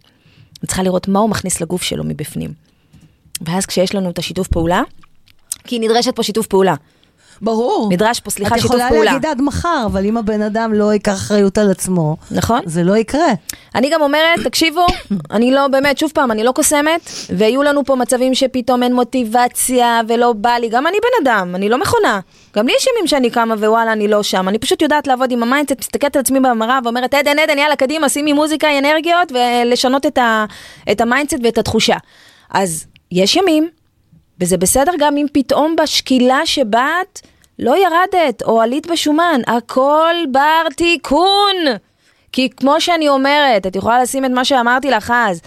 S2: אני צריכה לראות מה הוא מכניס לגוף שלו מבפנים. ואז כשיש לנו את השיתוף פעולה, כי נדרשת פה שיתוף פעולה.
S1: ברור.
S2: נדרש פה, סליחה,
S1: את
S2: שיתוף
S1: יכולה
S2: פעולה.
S1: להגיד עד מחר, אבל אם הבן אדם לא ייקח אחריות על עצמו,
S2: נכון?
S1: זה לא יקרה.
S2: אני גם אומרת, תקשיבו, אני לא, באמת, שוב פעם, אני לא קוסמת, ויהיו לנו פה מצבים שפתאום אין מוטיבציה ולא בא לי, גם אני בן אדם, אני לא מכונה. גם לי יש ימים שאני קמה ווואלה, אני לא שם. אני פשוט יודעת לעבוד עם ה mindset, מסתכלת על עצמי במראה ואומרת, עדן, עדן, יאללה, קדימה, שימי מוזיקה, אנרגיות, ולשנות את, ה, את ה mindset ואת התחושה. אז יש ימים, וזה בסדר גם אם פתאום בשקילה שבאת, לא ירדת, או עלית בשומן, הכל בר תיקון. כי כמו שאני אומרת, את יכולה לשים את מה שאמרתי לך אז,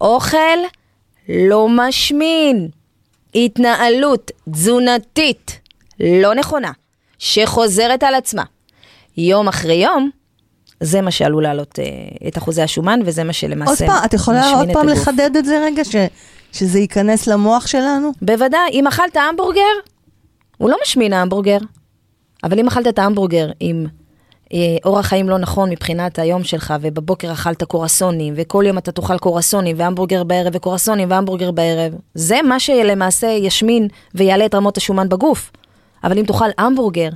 S2: אוכל לא משמין, התנהלות תזונתית לא נכונה, שחוזרת על עצמה יום אחרי יום, זה מה שעלול להעלות אה, את אחוזי השומן, וזה מה שלמעשה
S1: עוד פעם, את יכולה
S2: משמין
S1: עוד
S2: את
S1: פעם
S2: הגוף.
S1: לחדד את זה רגע, ש- שזה ייכנס למוח שלנו?
S2: בוודאי, אם אכלת המבורגר, הוא לא משמין ההמבורגר. אבל אם אכלת את ההמבורגר עם אה, אורח חיים לא נכון מבחינת היום שלך, ובבוקר אכלת קורסונים, וכל יום אתה תאכל קורסונים, והמבורגר בערב, וקורסונים, והמבורגר בערב, זה מה שלמעשה ישמין ויעלה את רמות השומן בגוף. אבל אם תאכל המבורגר,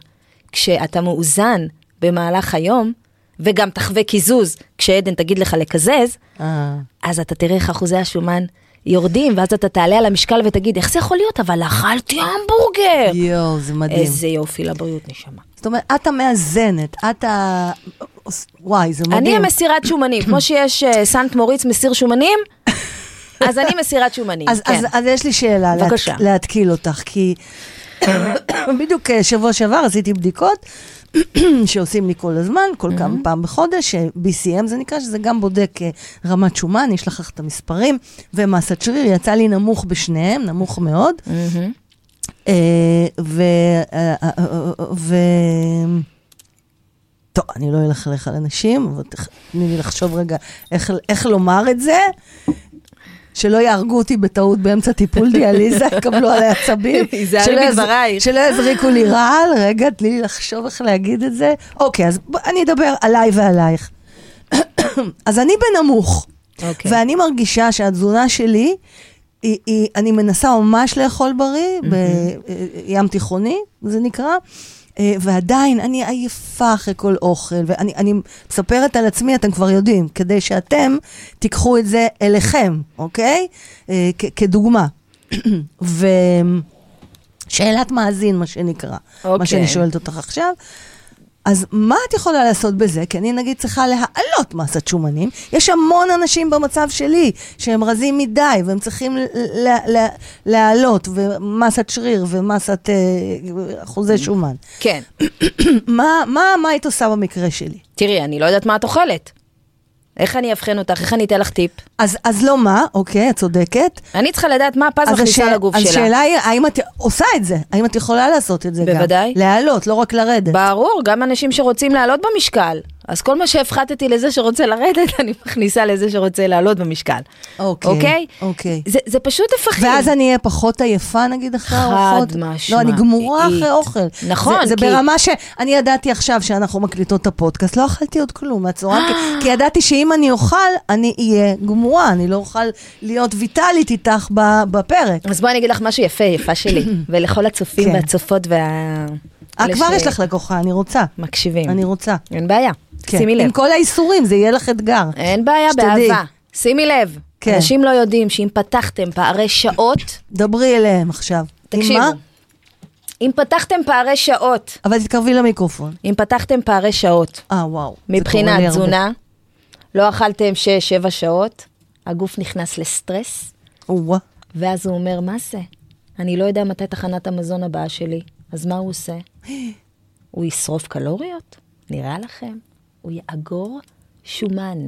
S2: כשאתה מאוזן במהלך היום, וגם תחווה קיזוז כשעדן תגיד לך לקזז,
S1: אה.
S2: אז אתה תראה איך אחוזי השומן יורדים, ואז אתה תעלה על המשקל ותגיד, איך זה יכול להיות? אבל אכלתי המבורגר.
S1: יואו, זה מדהים.
S2: איזה יופי לבריאות נשמה.
S1: זאת אומרת, את המאזנת, את ה... וואי, זה מדהים.
S2: אני המסירת שומנים, כמו שיש אה, סנט מוריץ מסיר שומנים, אז אני מסירת שומנים,
S1: אז,
S2: כן.
S1: אז, אז יש לי שאלה. להת, להתקיל אותך, כי בדיוק אה, שבוע שעבר עשיתי בדיקות שעושים לי כל הזמן, כל כמה פעם בחודש, BCM זה נקרא, שזה גם בודק אה, רמת שומן, יש לך את המספרים, ומסת שריר, יצא לי נמוך בשניהם, נמוך מאוד. אה, ו... אה, ו... טוב, אני לא אלכלך על אנשים, אבל תני לי לחשוב רגע איך, איך לומר את זה. שלא יהרגו אותי בטעות באמצע טיפול דיאליזה, יקבלו עליי עצבים.
S2: היזהרי מדברייך.
S1: שלא יזריקו לי רעל. רגע, תני לי לחשוב איך להגיד את זה. אוקיי, אז אני אדבר עליי ועלייך. אז אני בנמוך,
S2: אוקיי.
S1: ואני מרגישה שהתזונה שלי, היא, היא, אני מנסה ממש לאכול בריא, בים תיכוני, זה נקרא, אה, ועדיין אני עייפה אחרי כל אוכל, ואני אני מספרת על עצמי, אתם כבר יודעים, כדי שאתם תיקחו את זה אליכם, אוקיי? אה, כדוגמה. ושאלת מאזין, מה שנקרא, מה
S2: אוקיי.
S1: שאני שואלת אותך עכשיו. אז מה את יכולה לעשות בזה? כי אני נגיד צריכה להעלות מסת שומנים. יש המון אנשים במצב שלי שהם רזים מדי והם צריכים להעלות, ומסת שריר ומסת אה, אחוזי שומן.
S2: כן.
S1: מה, מה, מה היית עושה במקרה שלי?
S2: תראי, אני לא יודעת מה את אוכלת. איך אני אבחן אותך? איך אני אתן לך טיפ?
S1: אז, אז לא מה, אוקיי, את צודקת.
S2: אני צריכה לדעת מה
S1: אז
S2: מכניסה
S1: השאל-
S2: לגוף
S1: אז
S2: שלה.
S1: השאלה היא, האם את עושה את זה? האם את יכולה לעשות את זה גם?
S2: בוודאי.
S1: להעלות, לא רק לרדת.
S2: ברור, גם אנשים שרוצים לעלות במשקל. אז כל מה שהפחתתי לזה שרוצה לרדת, אני מכניסה לזה שרוצה לעלות במשקל.
S1: אוקיי,
S2: אוקיי?
S1: אוקיי.
S2: זה, זה פשוט הפכים.
S1: ואז אני אהיה פחות עייפה נגיד אחרי
S2: חד
S1: הארוחות?
S2: משמעית.
S1: לא, אני גמורה אחרי אוכל.
S2: נכון,
S1: זה, זה
S2: כי-
S1: ברמה שאני ידעתי עכשיו שאנחנו מקליטות את הפודקאסט, לא אכלתי עוד כלום מהצהריים, כי- כי ידעתי שאם אני אוכל, אני אהיה גמורה, אני לא אוכל להיות ויטאלית איתך בפרק.
S2: אז בואי אני אגיד לך משהו יפה, יפה שלי. ולכל הצופים
S1: כן.
S2: והצופות וה...
S1: אה, כבר
S2: ש-
S1: יש לך לקוחה, אני רוצה.
S2: מקשיבים.
S1: אני רוצה.
S2: אין בעיה.
S1: כן.
S2: שימי לב.
S1: עם כל האיסורים, זה יהיה לך אתגר.
S2: אין בעיה,
S1: שתדעי.
S2: באהבה. שימי לב.
S1: כן.
S2: אנשים לא יודעים שאם פתחתם פערי שעות,
S1: דברי אליהם עכשיו.
S2: תקשיבו. אם פתחתם פערי שעות,
S1: אבל תתקרבי למיקרופון.
S2: אם פתחתם פערי שעות,
S1: אה, וואו.
S2: מבחינת. תזונה, לא אכלתם 6-7 שעות, הגוף נכנס לסטרס,
S1: או-אה.
S2: ואז הוא אומר, מה זה? אני לא יודע מתי תחנת המזון הבאה שלי, אז מה הוא עושה? הוא ישרוף קלוריות? נראה לכם? הוא יאגור שומן.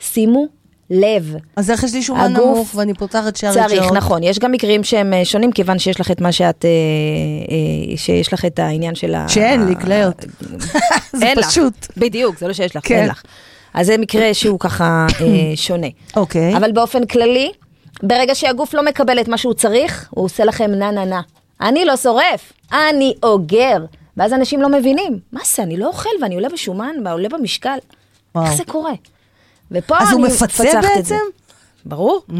S2: שימו לב.
S1: אז איך יש לי שומן נמוך ואני פותחת שערי שעות?
S2: צריך, נכון. יש גם מקרים שהם אה, שונים, כיוון שיש לך את מה שאת, אה, אה, שיש לך את העניין של ה...
S1: שאין לי כליות. זה. פשוט.
S2: בדיוק, זה לא שיש לך,
S1: כן.
S2: אין לך. אז זה מקרה שהוא ככה שונה.
S1: אוקיי.
S2: אבל באופן כללי, ברגע שהגוף לא מקבל את מה שהוא צריך, הוא עושה לכם נה נה נה. אני לא שורף, אני אוגר. ואז אנשים לא מבינים, מה זה, אני לא אוכל ואני עולה בשומן ועולה במשקל.
S1: וואו.
S2: איך זה קורה? ופה
S1: אז
S2: אני
S1: הוא מפצה
S2: מפצחת את זה.
S1: בעצם?
S2: ברור,
S1: Mm.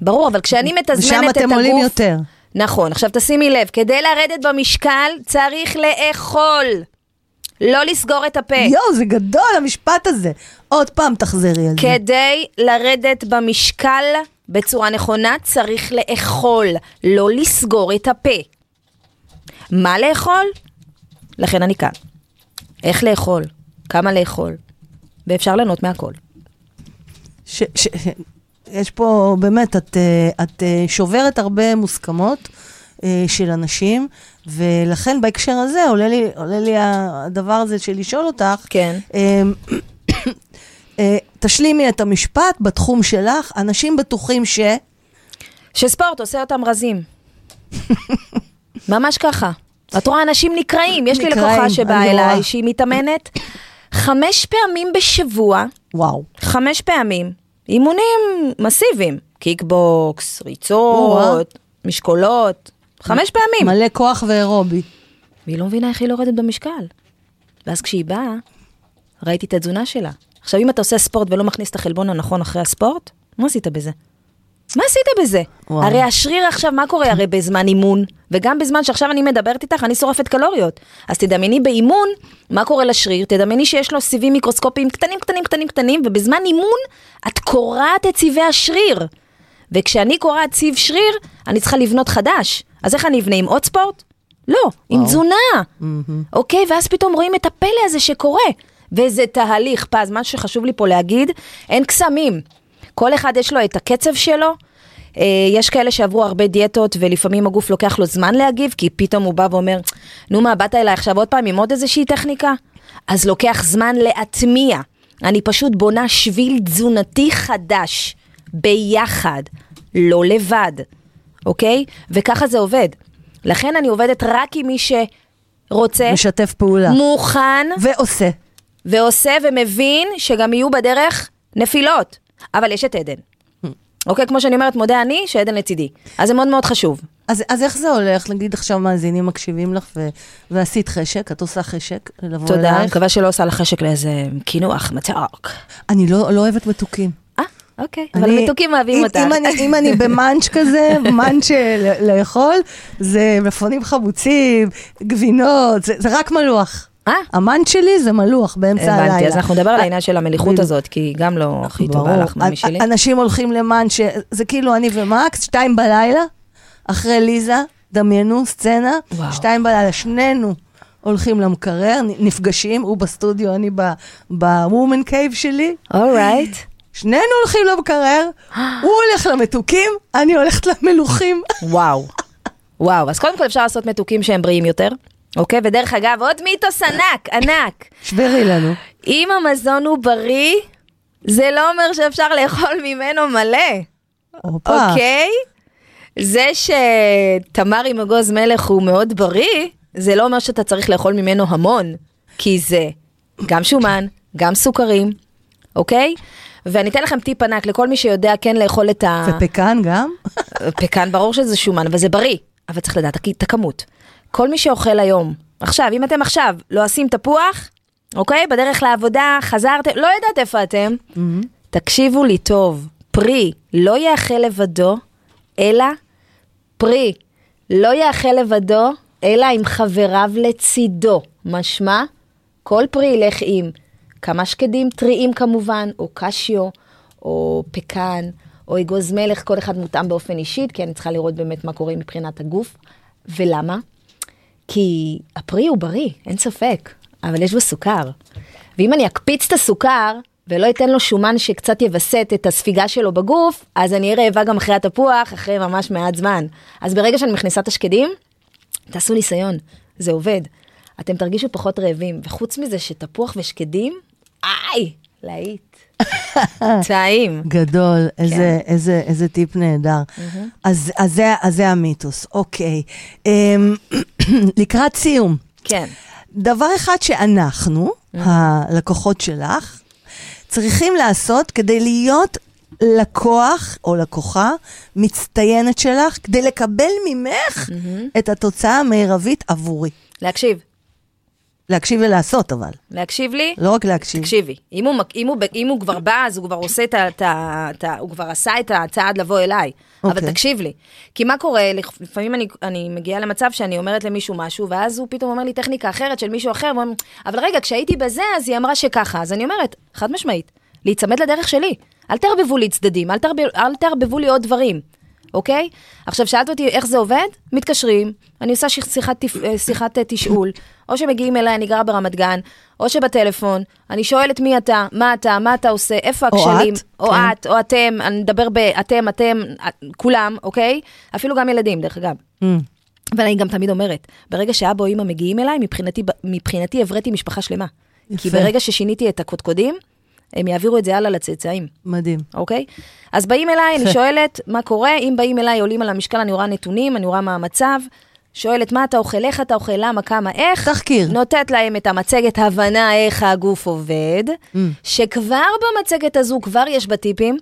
S2: ברור, אבל כשאני מתזמנת
S1: ושם
S2: את הגוף...
S1: אתם עולים יותר.
S2: נכון, עכשיו תשימי לב, כדי לרדת במשקל צריך לאכול, לא לסגור את הפה.
S1: יואו, זה גדול המשפט הזה. עוד פעם תחזרי על זה.
S2: כדי לרדת במשקל בצורה נכונה צריך לאכול, לא לסגור את הפה. מה לאכול? לכן אני כאן. איך לאכול? כמה לאכול? ואפשר ליהנות מהכל.
S1: ש, ש, יש פה, באמת, את, אה, את אה, שוברת הרבה מוסכמות אה, של אנשים, ולכן בהקשר הזה עולה לי, עולה לי הדבר הזה של לשאול אותך,
S2: כן.
S1: תשלימי את המשפט בתחום שלך, אנשים בטוחים ש...
S2: שספורט עושה אותם רזים. ממש ככה. את רואה, אנשים נקרעים. יש לי לקוחה שבאה. אליי, שהיא מתאמנת חמש פעמים בשבוע,
S1: וואו.
S2: חמש פעמים, אימונים מסיביים, קיקבוקס. ריצות, משקולות, חמש פעמים.
S1: מלא כוח ואירובי.
S2: והיא לא מבינה איך היא לא יורדת במשקל. ואז כשהיא באה, ראיתי את התזונה שלה. עכשיו, אם אתה עושה ספורט ולא מכניס את החלבון הנכון אחרי הספורט, מה עשית בזה? מה עשית בזה?
S1: וואו.
S2: הרי השריר עכשיו, מה קורה הרי בזמן אימון? וגם בזמן שעכשיו אני מדברת איתך, אני שורפת קלוריות. אז תדמייני באימון, מה קורה לשריר? תדמייני שיש לו סיבים מיקרוסקופיים קטנים, קטנים, קטנים, קטנים, ובזמן אימון את קורעת את סיבי השריר. וכשאני קורעת סיב שריר, אני צריכה לבנות חדש. אז איך אני אבנה עם עוד ספורט? לא, עם
S1: וואו.
S2: תזונה. אוקיי, ואז פתאום רואים את הפלא הזה שקורה. וזה תהליך, פז, מה שחשוב לי פה להגיד, אין קסמים. כל אחד יש לו את הקצב שלו. אה, יש כאלה שעברו הרבה דיאטות ולפעמים הגוף לוקח לו זמן להגיב, כי פתאום הוא בא ואומר, נו מה, באת אליי עכשיו עוד פעם עם עוד איזושהי טכניקה? אז לוקח זמן להטמיע. אני פשוט בונה שביל תזונתי חדש, ביחד, לא לבד, אוקיי? וככה זה עובד. לכן אני עובדת רק עם מי שרוצה,
S1: משתף פעולה.
S2: מוכן,
S1: ועושה.
S2: ועושה ומבין שגם יהיו בדרך נפילות. אבל יש את עדן. אוקיי, כמו שאני אומרת, מודה אני, שעדן לצידי. אז זה מאוד מאוד חשוב.
S1: אז, אז איך זה הולך? נגיד עכשיו מאזינים מקשיבים לך ו... ועשית חשק, את עושה חשק לבוא
S2: תודה, אני
S1: אלייך.
S2: מקווה שלא עושה לך חשק לאיזה קינוח מתוק.
S1: אני לא, לא אוהבת מתוקים.
S2: אה, אוקיי, אבל
S1: אני-
S2: המתוקים אוהבים
S1: אם,
S2: אותך.
S1: אם, אני, אם אני במאנץ' כזה, מאנץ' לאכול, זה מלפפונים חמוצים, גבינות, זה, זה רק מלוח.
S2: אה?
S1: המאנץ' שלי זה מלוח באמצע הלילה.
S2: הבנתי, אז אנחנו נדבר על העניין של המליחות
S1: בדיוק.
S2: הזאת, כי היא גם לא הכי טובה. לך, ממי שלי.
S1: א- אנשים הולכים למאנץ', זה כאילו אני ומקס, שתיים בלילה, אחרי דיאליזה, דמיינו סצנה,
S2: וואו.
S1: שתיים בלילה, שנינו הולכים למקרר, נפגשים, הוא בסטודיו, אני ב woman cave שלי,
S2: alright.
S1: שנינו הולכים למקרר, הוא הולך למתוקים, אני הולכת למלוחים.
S2: וואו. וואו, אז קודם כל אפשר לעשות מתוקים שהם בריאים יותר, אוקיי? ודרך אגב, עוד מיתוס ענק, ענק.
S1: שברי לנו.
S2: אם המזון הוא בריא, זה לא אומר שאפשר לאכול ממנו מלא,
S1: הופה.
S2: אוקיי? זה שתמר עם אגוז מלך הוא מאוד בריא, זה לא אומר שאתה צריך לאכול ממנו המון, כי זה גם שומן, גם סוכרים, אוקיי? ואני אתן לכם טיפ ענק לכל מי שיודע כן לאכול את ה...
S1: ופקן גם?
S2: פקן ברור שזה שומן, אבל זה בריא, אבל צריך לדעת את הכמות. כל מי שאוכל היום, עכשיו, אם אתם עכשיו לועסים תפוח, אוקיי? בדרך לעבודה, חזרתם, לא יודעת איפה אתם, תקשיבו לי טוב, פרי לא יאכל לבדו, אלא פרי לא יאכל לבדו, אלא עם חבריו לצידו. משמע, כל פרי ילך עם כמה שקדים טריים כמובן, או קשיו, או פקן, או אגוז מלך, כל אחד מותאם באופן אישית, כי אני צריכה לראות באמת מה קורה מבחינת הגוף. ולמה? כי הפרי הוא בריא, אין ספק, אבל יש בו סוכר. ואם אני אקפיץ את הסוכר, ולא אתן לו שומן שקצת יווסת את הספיגה שלו בגוף, אז אני אהיה רעבה גם אחרי התפוח, אחרי ממש מעט זמן. אז ברגע שאני מכניסה את השקדים, תעשו ניסיון, זה עובד. אתם תרגישו פחות רעבים, וחוץ מזה שתפוח ושקדים, איי, להיט. טעים.
S1: גדול,
S2: כן.
S1: איזה, איזה, איזה טיפ נהדר. אז, אז, זה, אז זה המיתוס, אוקיי. אמ, לקראת סיום,
S2: כן.
S1: דבר אחד שאנחנו, הלקוחות שלך, צריכים לעשות כדי להיות לקוח או לקוחה מצטיינת שלך, כדי לקבל ממך את התוצאה המרבית עבורי.
S2: להקשיב,
S1: להקשיב ולעשות אבל,
S2: להקשיב לי.
S1: לא רק להקשיב.
S2: תקשיבי, אם הוא, אם, הוא, אם הוא כבר בא, אז הוא כבר עושה את ה... את ה- את ה- הוא כבר עשה את הצעד לבוא אליי. אבל
S1: אוקיי.
S2: תקשיב לי. כי מה קורה, לפ- לפעמים אני, אני מגיעה למצב שאני אומרת למישהו משהו, ואז הוא פתאום אומר לי טכניקה אחרת של מישהו אחר, ואומר, אבל רגע, כשהייתי בזה, אז היא אמרה שככה. אז אני אומרת, חד משמעית, להיצמד לדרך שלי. אל תערבבו לי צדדים, אל, תערב, אל תערבבו לי עוד דברים. אוקיי? עכשיו, שאלת אותי איך זה עובד? מתקשרים, אני עושה שיח- שיחת, אה, שיחת אה, תשאול, או שמגיעים אליי, אני גרה ברמת גן, או שבטלפון, אני שואלת מי אתה, מה אתה, מה אתה עושה, איפה
S1: או
S2: הכשלים,
S1: את,
S2: או
S1: כן.
S2: את, או אתם, אני מדבר באתם, אתם, אה, כולם, אוקיי? אפילו גם ילדים, דרך אגב.
S1: Mm.
S2: ואני גם תמיד אומרת, ברגע שאבא או אמא מגיעים אליי, מבחינתי, מבחינתי הבראתי משפחה שלמה. כי
S1: יפה.
S2: ברגע ששיניתי את הקודקודים, הם יעבירו את זה הלאה לצאצאים.
S1: מדהים.
S2: אוקיי? אז באים אליי, אני שואלת מה קורה, אם באים אליי, עולים על המשקל, אני רואה נתונים, אני רואה מה המצב, שואלת מה אתה אוכל, איך אתה אוכל, למה, כמה, איך.
S1: תחקיר.
S2: נותנת להם את המצגת, הבנה איך הגוף עובד,
S1: Mm.
S2: שכבר במצגת הזו, כבר יש בה טיפים,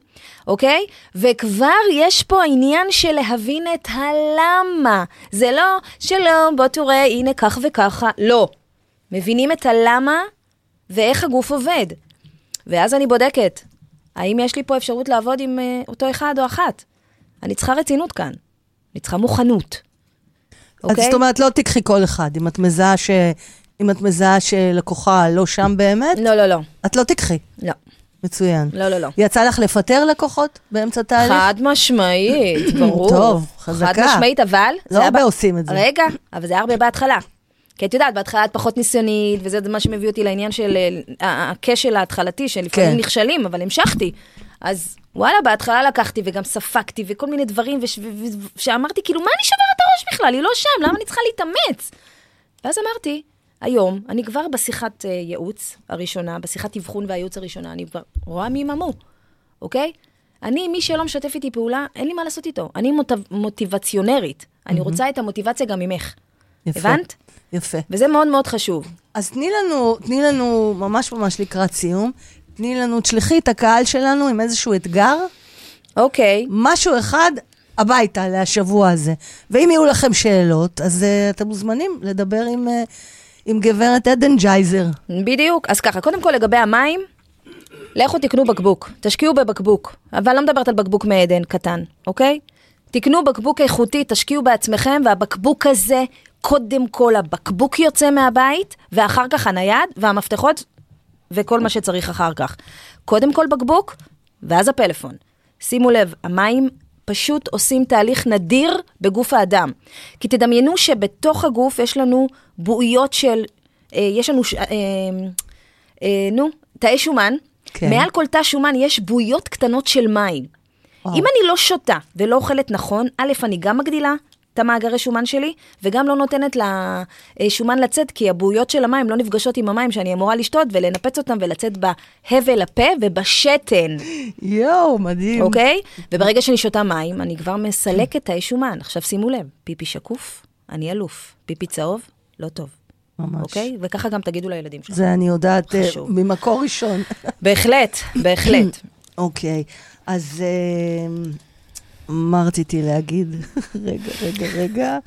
S2: אוקיי? וכבר יש פה עניין של להבין את הלמה. זה לא שלא, בוא תראה, הנה כך וככה, לא. מבינים את הלמה, ואיך הגוף עובד. ואז אני בודקת, האם יש לי פה אפשרות לעבוד עם אה, אותו אחד או אחת? אני צריכה רצינות כאן. אני צריכה מוכנות.
S1: אז
S2: אוקיי?
S1: זאת אומרת, לא תיקחי כל אחד. אם את מזהה ש... אם את מזהה שלקוחה לא שם באמת,
S2: לא, לא, לא.
S1: את לא תיקחי.
S2: לא.
S1: מצוין.
S2: לא, לא, לא.
S1: יצא לך לפטר לקוחות באמצע תהליך?
S2: חד משמעית, ברור.
S1: טוב, חזקה.
S2: חד משמעית, אבל...
S1: לא הרבה עושים את זה.
S2: רגע, אבל זה היה הרבה בהתחלה. כי את יודעת, בהתחלה את פחות ניסיונית, וזה מה שמביא אותי לעניין של אה, הכשל ההתחלתי, שלפעמים
S1: כן.
S2: נכשלים, אבל המשכתי. אז וואלה, בהתחלה לקחתי וגם ספגתי וכל מיני דברים, וש- ו- ו- שאמרתי, כאילו, מה אני שוברת את הראש בכלל? היא לא שם, למה אני צריכה להתאמץ? ואז אמרתי, היום, אני כבר בשיחת אה, ייעוץ הראשונה, בשיחת אבחון והייעוץ הראשונה, אני כבר רואה מי ממו, אוקיי? אני, מי שלא משתף איתי פעולה, אין לי מה לעשות איתו. אני מוטיבציונרית. אני רוצה את המוטיבציה גם ממך.
S1: יפה.
S2: הבנת?
S1: יפה.
S2: וזה מאוד מאוד חשוב.
S1: אז תני לנו, תני לנו, ממש ממש לקראת סיום, תני לנו, תשלחי את הקהל שלנו עם איזשהו אתגר,
S2: אוקיי,
S1: משהו אחד הביתה להשבוע הזה. ואם יהיו לכם שאלות, אז uh, אתם מוזמנים לדבר עם, uh, עם גברת עדן ג'ייזר.
S2: בדיוק. אז ככה, קודם כל לגבי המים, לכו תקנו בקבוק, תשקיעו בבקבוק. אבל לא מדברת על בקבוק מעדן קטן, אוקיי? תקנו בקבוק איכותי, תשקיעו בעצמכם, והבקבוק הזה, קודם כל הבקבוק יוצא מהבית, ואחר כך הנייד והמפתחות וכל מה שצריך אחר כך. קודם כל בקבוק, ואז הפלאפון. שימו לב, המים פשוט עושים תהליך נדיר בגוף האדם. כי תדמיינו שבתוך הגוף יש לנו בועיות של, אה, יש לנו, אה, אה, נו, תאי שומן.
S1: כן.
S2: מעל כל תא שומן יש בועיות קטנות של מים.
S1: וואו.
S2: אם אני לא שותה ולא אוכלת נכון, א', אני גם מגדילה את המאגרי שומן שלי, וגם לא נותנת לשומן לצאת, כי הבועיות של המים לא נפגשות עם המים שאני אמורה לשתות ולנפץ אותם ולצאת בהבל הפה ובשתן,
S1: יואו, מדהים.
S2: אוקיי? וברגע שאני שותה מים, אני כבר מסלקת תאי שומן. עכשיו שימו לב, פיפי שקוף, אני אלוף. פיפי צהוב, לא טוב.
S1: ממש.
S2: אוקיי? וככה גם תגידו לילדים שלכם.
S1: זה אני יודעת אה,
S2: חשוב.
S1: ממקור ראשון.
S2: בהחלט, בהחלט.
S1: אוקיי, אז אה, מה רציתי להגיד? רגע, רגע, רגע.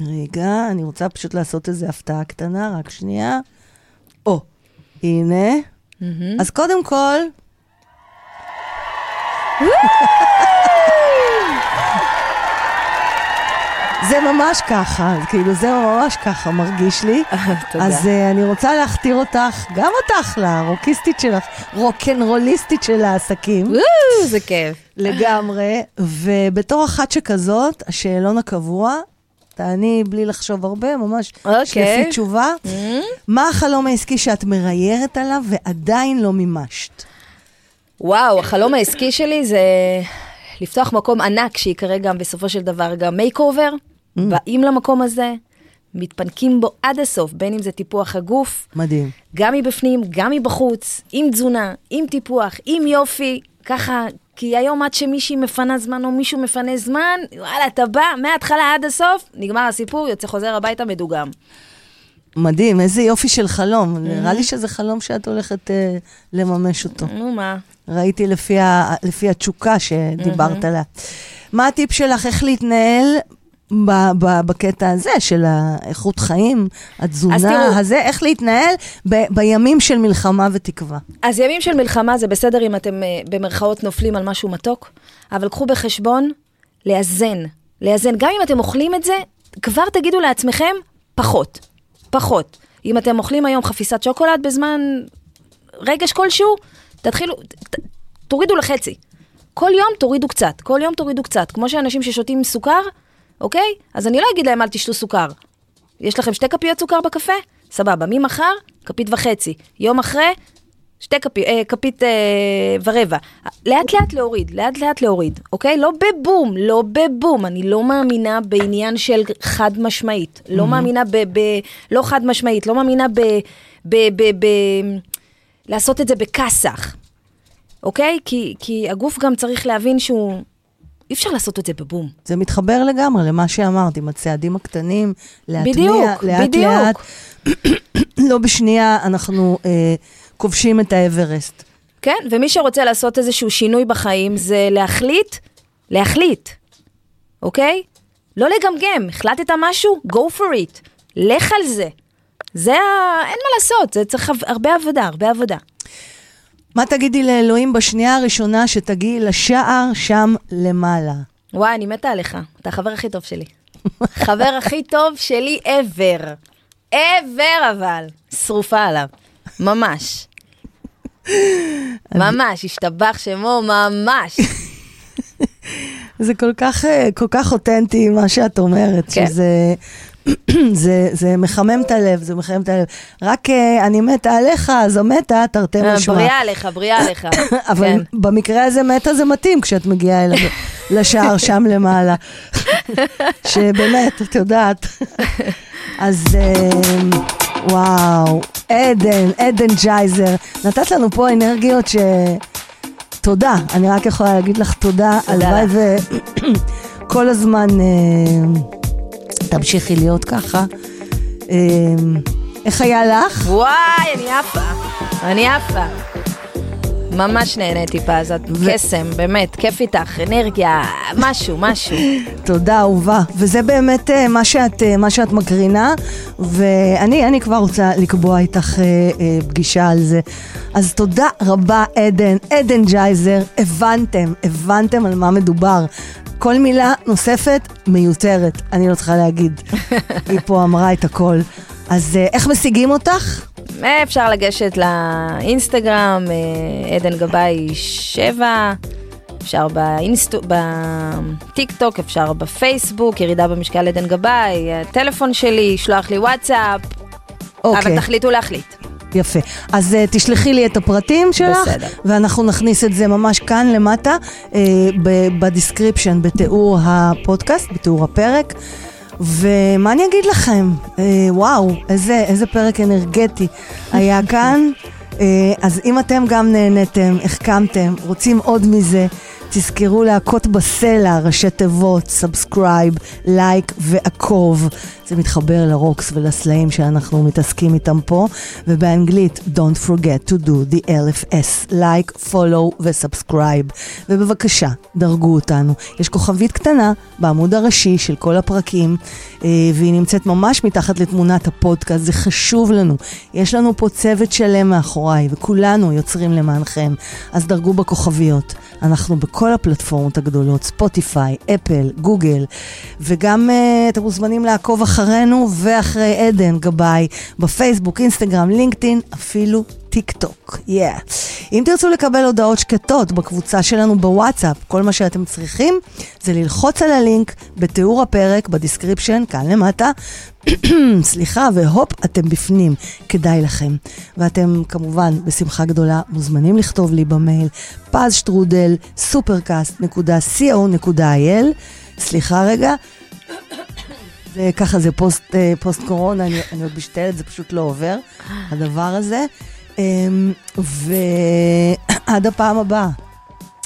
S1: רגע, אני רוצה פשוט לעשות איזו הפתעה קטנה, רק שנייה. או, הנה. אז קודם כל... זה ממש ככה, כאילו זה ממש ככה מרגיש לי.
S2: תודה.
S1: אז uh, אני רוצה להכתיר אותך, גם אותך, לרוקיסטית שלך, רוקנרוליסטית של העסקים,
S2: וואו, זה כיף.
S1: לגמרי. ובתור אחת שכזאת, השאלון הקבוע, תעני בלי לחשוב הרבה, ממש
S2: אוקיי.
S1: שלפי תשובה. מה החלום העסקי שאת מריירת עליו ועדיין לא מימשת?
S2: וואו, החלום העסקי שלי זה לפתוח מקום ענק שיקרא גם בסופו של דבר גם makeover. באים למקום הזה, מתפנקים בו עד הסוף, בין אם זה טיפוח הגוף,
S1: מדהים.
S2: גם מבפנים, גם מבחוץ, עם תזונה, עם טיפוח, עם יופי, ככה, כי היום עד שמישהי מפנה זמן או מישהו מפנה זמן, וואלה, אתה בא מההתחלה עד הסוף, נגמר הסיפור, יוצא חוזר הביתה מדוגם.
S1: מדהים, איזה יופי של חלום. נראה לי שזה חלום שאת הולכת אה, לממש אותו.
S2: נו מה,
S1: ראיתי לפי, ה, לפי התשוקה שדיברת עליה. מה הטיפ שלך, איך להתנהל ב, ב, בקטע הזה של האיכות חיים, התזונה
S2: תראו.
S1: הזה, איך להתנהל ב, בימים של מלחמה ותקווה?
S2: אז ימים של מלחמה זה בסדר אם אתם אה, במרכאות נופלים על משהו מתוק, אבל קחו בחשבון לאזן, לאזן. גם אם אתם אוכלים את זה, כבר תגידו לעצמכם, פחות, פחות. אם אתם אוכלים היום חפיסת שוקולד בזמן רגש כלשהו, תתחילו, ת, תורידו לחצי. כל יום תורידו קצת, כל יום תורידו קצת. כמו שאנשים ששותים סוכר, אוקיי? אז אני לא אגיד להם אל תשתו סוכר. יש לכם שתי כפיות סוכר בקפה? סבבה. ממחר, כפית וחצי. יום אחרי, שתי כפי, אה, כפית אה, ורבע. לאט לאט להוריד, לאט לאט להוריד, אוקיי? לא בבום, לא בבום. אני לא מאמינה בעניין של חד משמעית. לא מאמינה ב... ב לא חד משמעית, לא מאמינה ב... ב... ב... ב לעשות את זה בכסח, אוקיי? כי, כי הגוף גם צריך להבין שהוא... אי אפשר לעשות את זה בבום.
S1: זה מתחבר לגמרי למה שאמרת, עם הצעדים הקטנים, להטמיע,
S2: בדיוק,
S1: לאט
S2: בדיוק.
S1: לאט. לא בשנייה אנחנו אה, כובשים את האברסט.
S2: כן, ומי שרוצה לעשות איזשהו שינוי בחיים זה להחליט, להחליט, אוקיי? לא לגמגם, החלטת משהו? go for it. לך על זה. זה ה... אין מה לעשות, זה צריך הרבה עבודה, הרבה עבודה.
S1: מה תגידי לאלוהים בשנייה הראשונה שתגיעי לשער שם למעלה?
S2: וואי, אני מתה עליך, אתה החבר הכי טוב שלי. חבר הכי טוב שלי ever. ever אבל. שרופה עליו. ממש. ממש, השתבח שמו, ממש.
S1: זה כל כך, אה, כל כך אותנטי מה שאת אומרת,
S2: כן.
S1: שזה... זה, זה מחמם את הלב, זה מחמם את הלב. רק אה, אני מתה עליך, זו מתה, תרתי משמע.
S2: בריאה עליך, בריאה עליך.
S1: אבל
S2: כן.
S1: במקרה הזה מתה זה מתאים כשאת מגיעה אליו לשער שם למעלה. שבאמת, את יודעת. אז אה, וואו, עדן, עדן ג'ייזר, נתת לנו פה אנרגיות ש... תודה, אני רק יכולה להגיד לך תודה. הלוואי וכל הזמן אה, תמשיכי להיות ככה. אה, איך היה לך?
S2: וואי, אני עפה. אני עפה. ממש נהניתי פז, את קסם, באמת, כיף איתך, אנרגיה, משהו, משהו.
S1: תודה אהובה, וזה באמת אה, מה שאת, אה, מה שאת מקרינה, ואני אני כבר רוצה לקבוע איתך אה, אה, פגישה על זה. אז תודה רבה עדן, עדן ג'ייזר, הבנתם, הבנתם על מה מדובר. כל מילה נוספת מיותרת, אני לא צריכה להגיד. היא פה אמרה את הכל. אז אה, איך משיגים אותך?
S2: אפשר לגשת לאינסטגרם, אה, עדן גבאי 7, אפשר באינסטו, בטיק טוק, אפשר בפייסבוק, ירידה במשקל עדן גבאי, הטלפון שלי, שלחו לי וואטסאפ,
S1: אוקיי.
S2: אבל תחליטו להחליט.
S1: יפה. אז אה, תשלחי לי את הפרטים שלך,
S2: בסדר.
S1: ואנחנו נכניס את זה ממש כאן למטה, אה, ב- ב description, בתיאור הפודקאסט, בתיאור הפרק. ומה אני אגיד לכם? Uh, וואו, איזה, איזה פרק אנרגטי היה כאן. אז אם אתם גם נהניתם, החכמתם, רוצים עוד מזה, תזכרו להכות בסלע, ראשי תיבות, subscribe, like ועקוב. זה מתחבר ל rocks ולסלעים שאנחנו מתעסקים איתם פה, ובאנגלית, Don't forget to do the LFS, like, follow ו subscribe. ובבקשה, דרגו אותנו. יש כוכבית קטנה בעמוד הראשי של כל הפרקים, אה, והיא נמצאת ממש מתחת לתמונת הפודקאסט, זה חשוב לנו. יש לנו פה צוות שלם מאחוריי, וכולנו יוצרים למענכם. אז דרגו בכוכביות. אנחנו בכל הפלטפורמות הגדולות, ספוטיפיי, אפל, גוגל, וגם uh, אתם מוזמנים לעקוב אחרינו ואחרי עדן גבאי בפייסבוק, אינסטגרם, לינקדאין, אפילו טיק טוק. Yeah. אם תרצו לקבל הודעות שקטות בקבוצה שלנו בוואטסאפ, כל מה שאתם צריכים זה ללחוץ על הלינק בתיאור הפרק, ב description, כאן למטה. סליחה, והופ, אתם בפנים, כדאי לכם. ואתם כמובן, בשמחה גדולה, מוזמנים לכתוב לי במייל פז שטרודל, סופרקאסט.co.il. סליחה רגע. זה ככה, זה פוסט, אה, פוסט קורונה, אני, אני עוד משתעלת, זה פשוט לא עובר, הדבר הזה. אמ, ועד הפעם הבאה.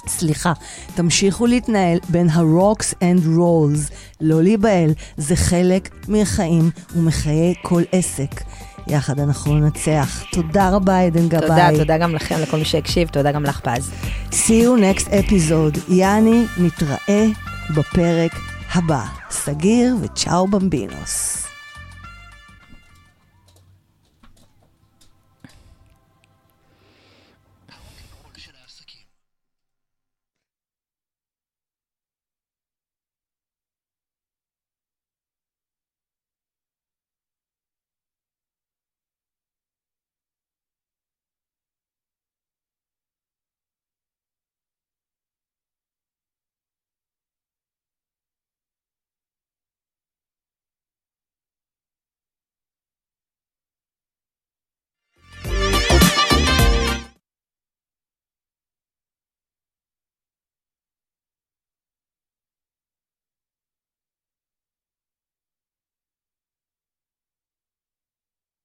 S1: סליחה, תמשיכו להתנהל בין ה-rocks and rolls, לא להיבהל, זה חלק מהחיים ומחיי כל עסק. יחד אנחנו ננצח. תודה רבה, עדן גבאי.
S2: תודה, תודה גם לכם, לכל מי שהקשיב, תודה גם לך פז.
S1: See you next episode. יאני, נתראה בפרק הבא. סגיר וצ'או במבינוס.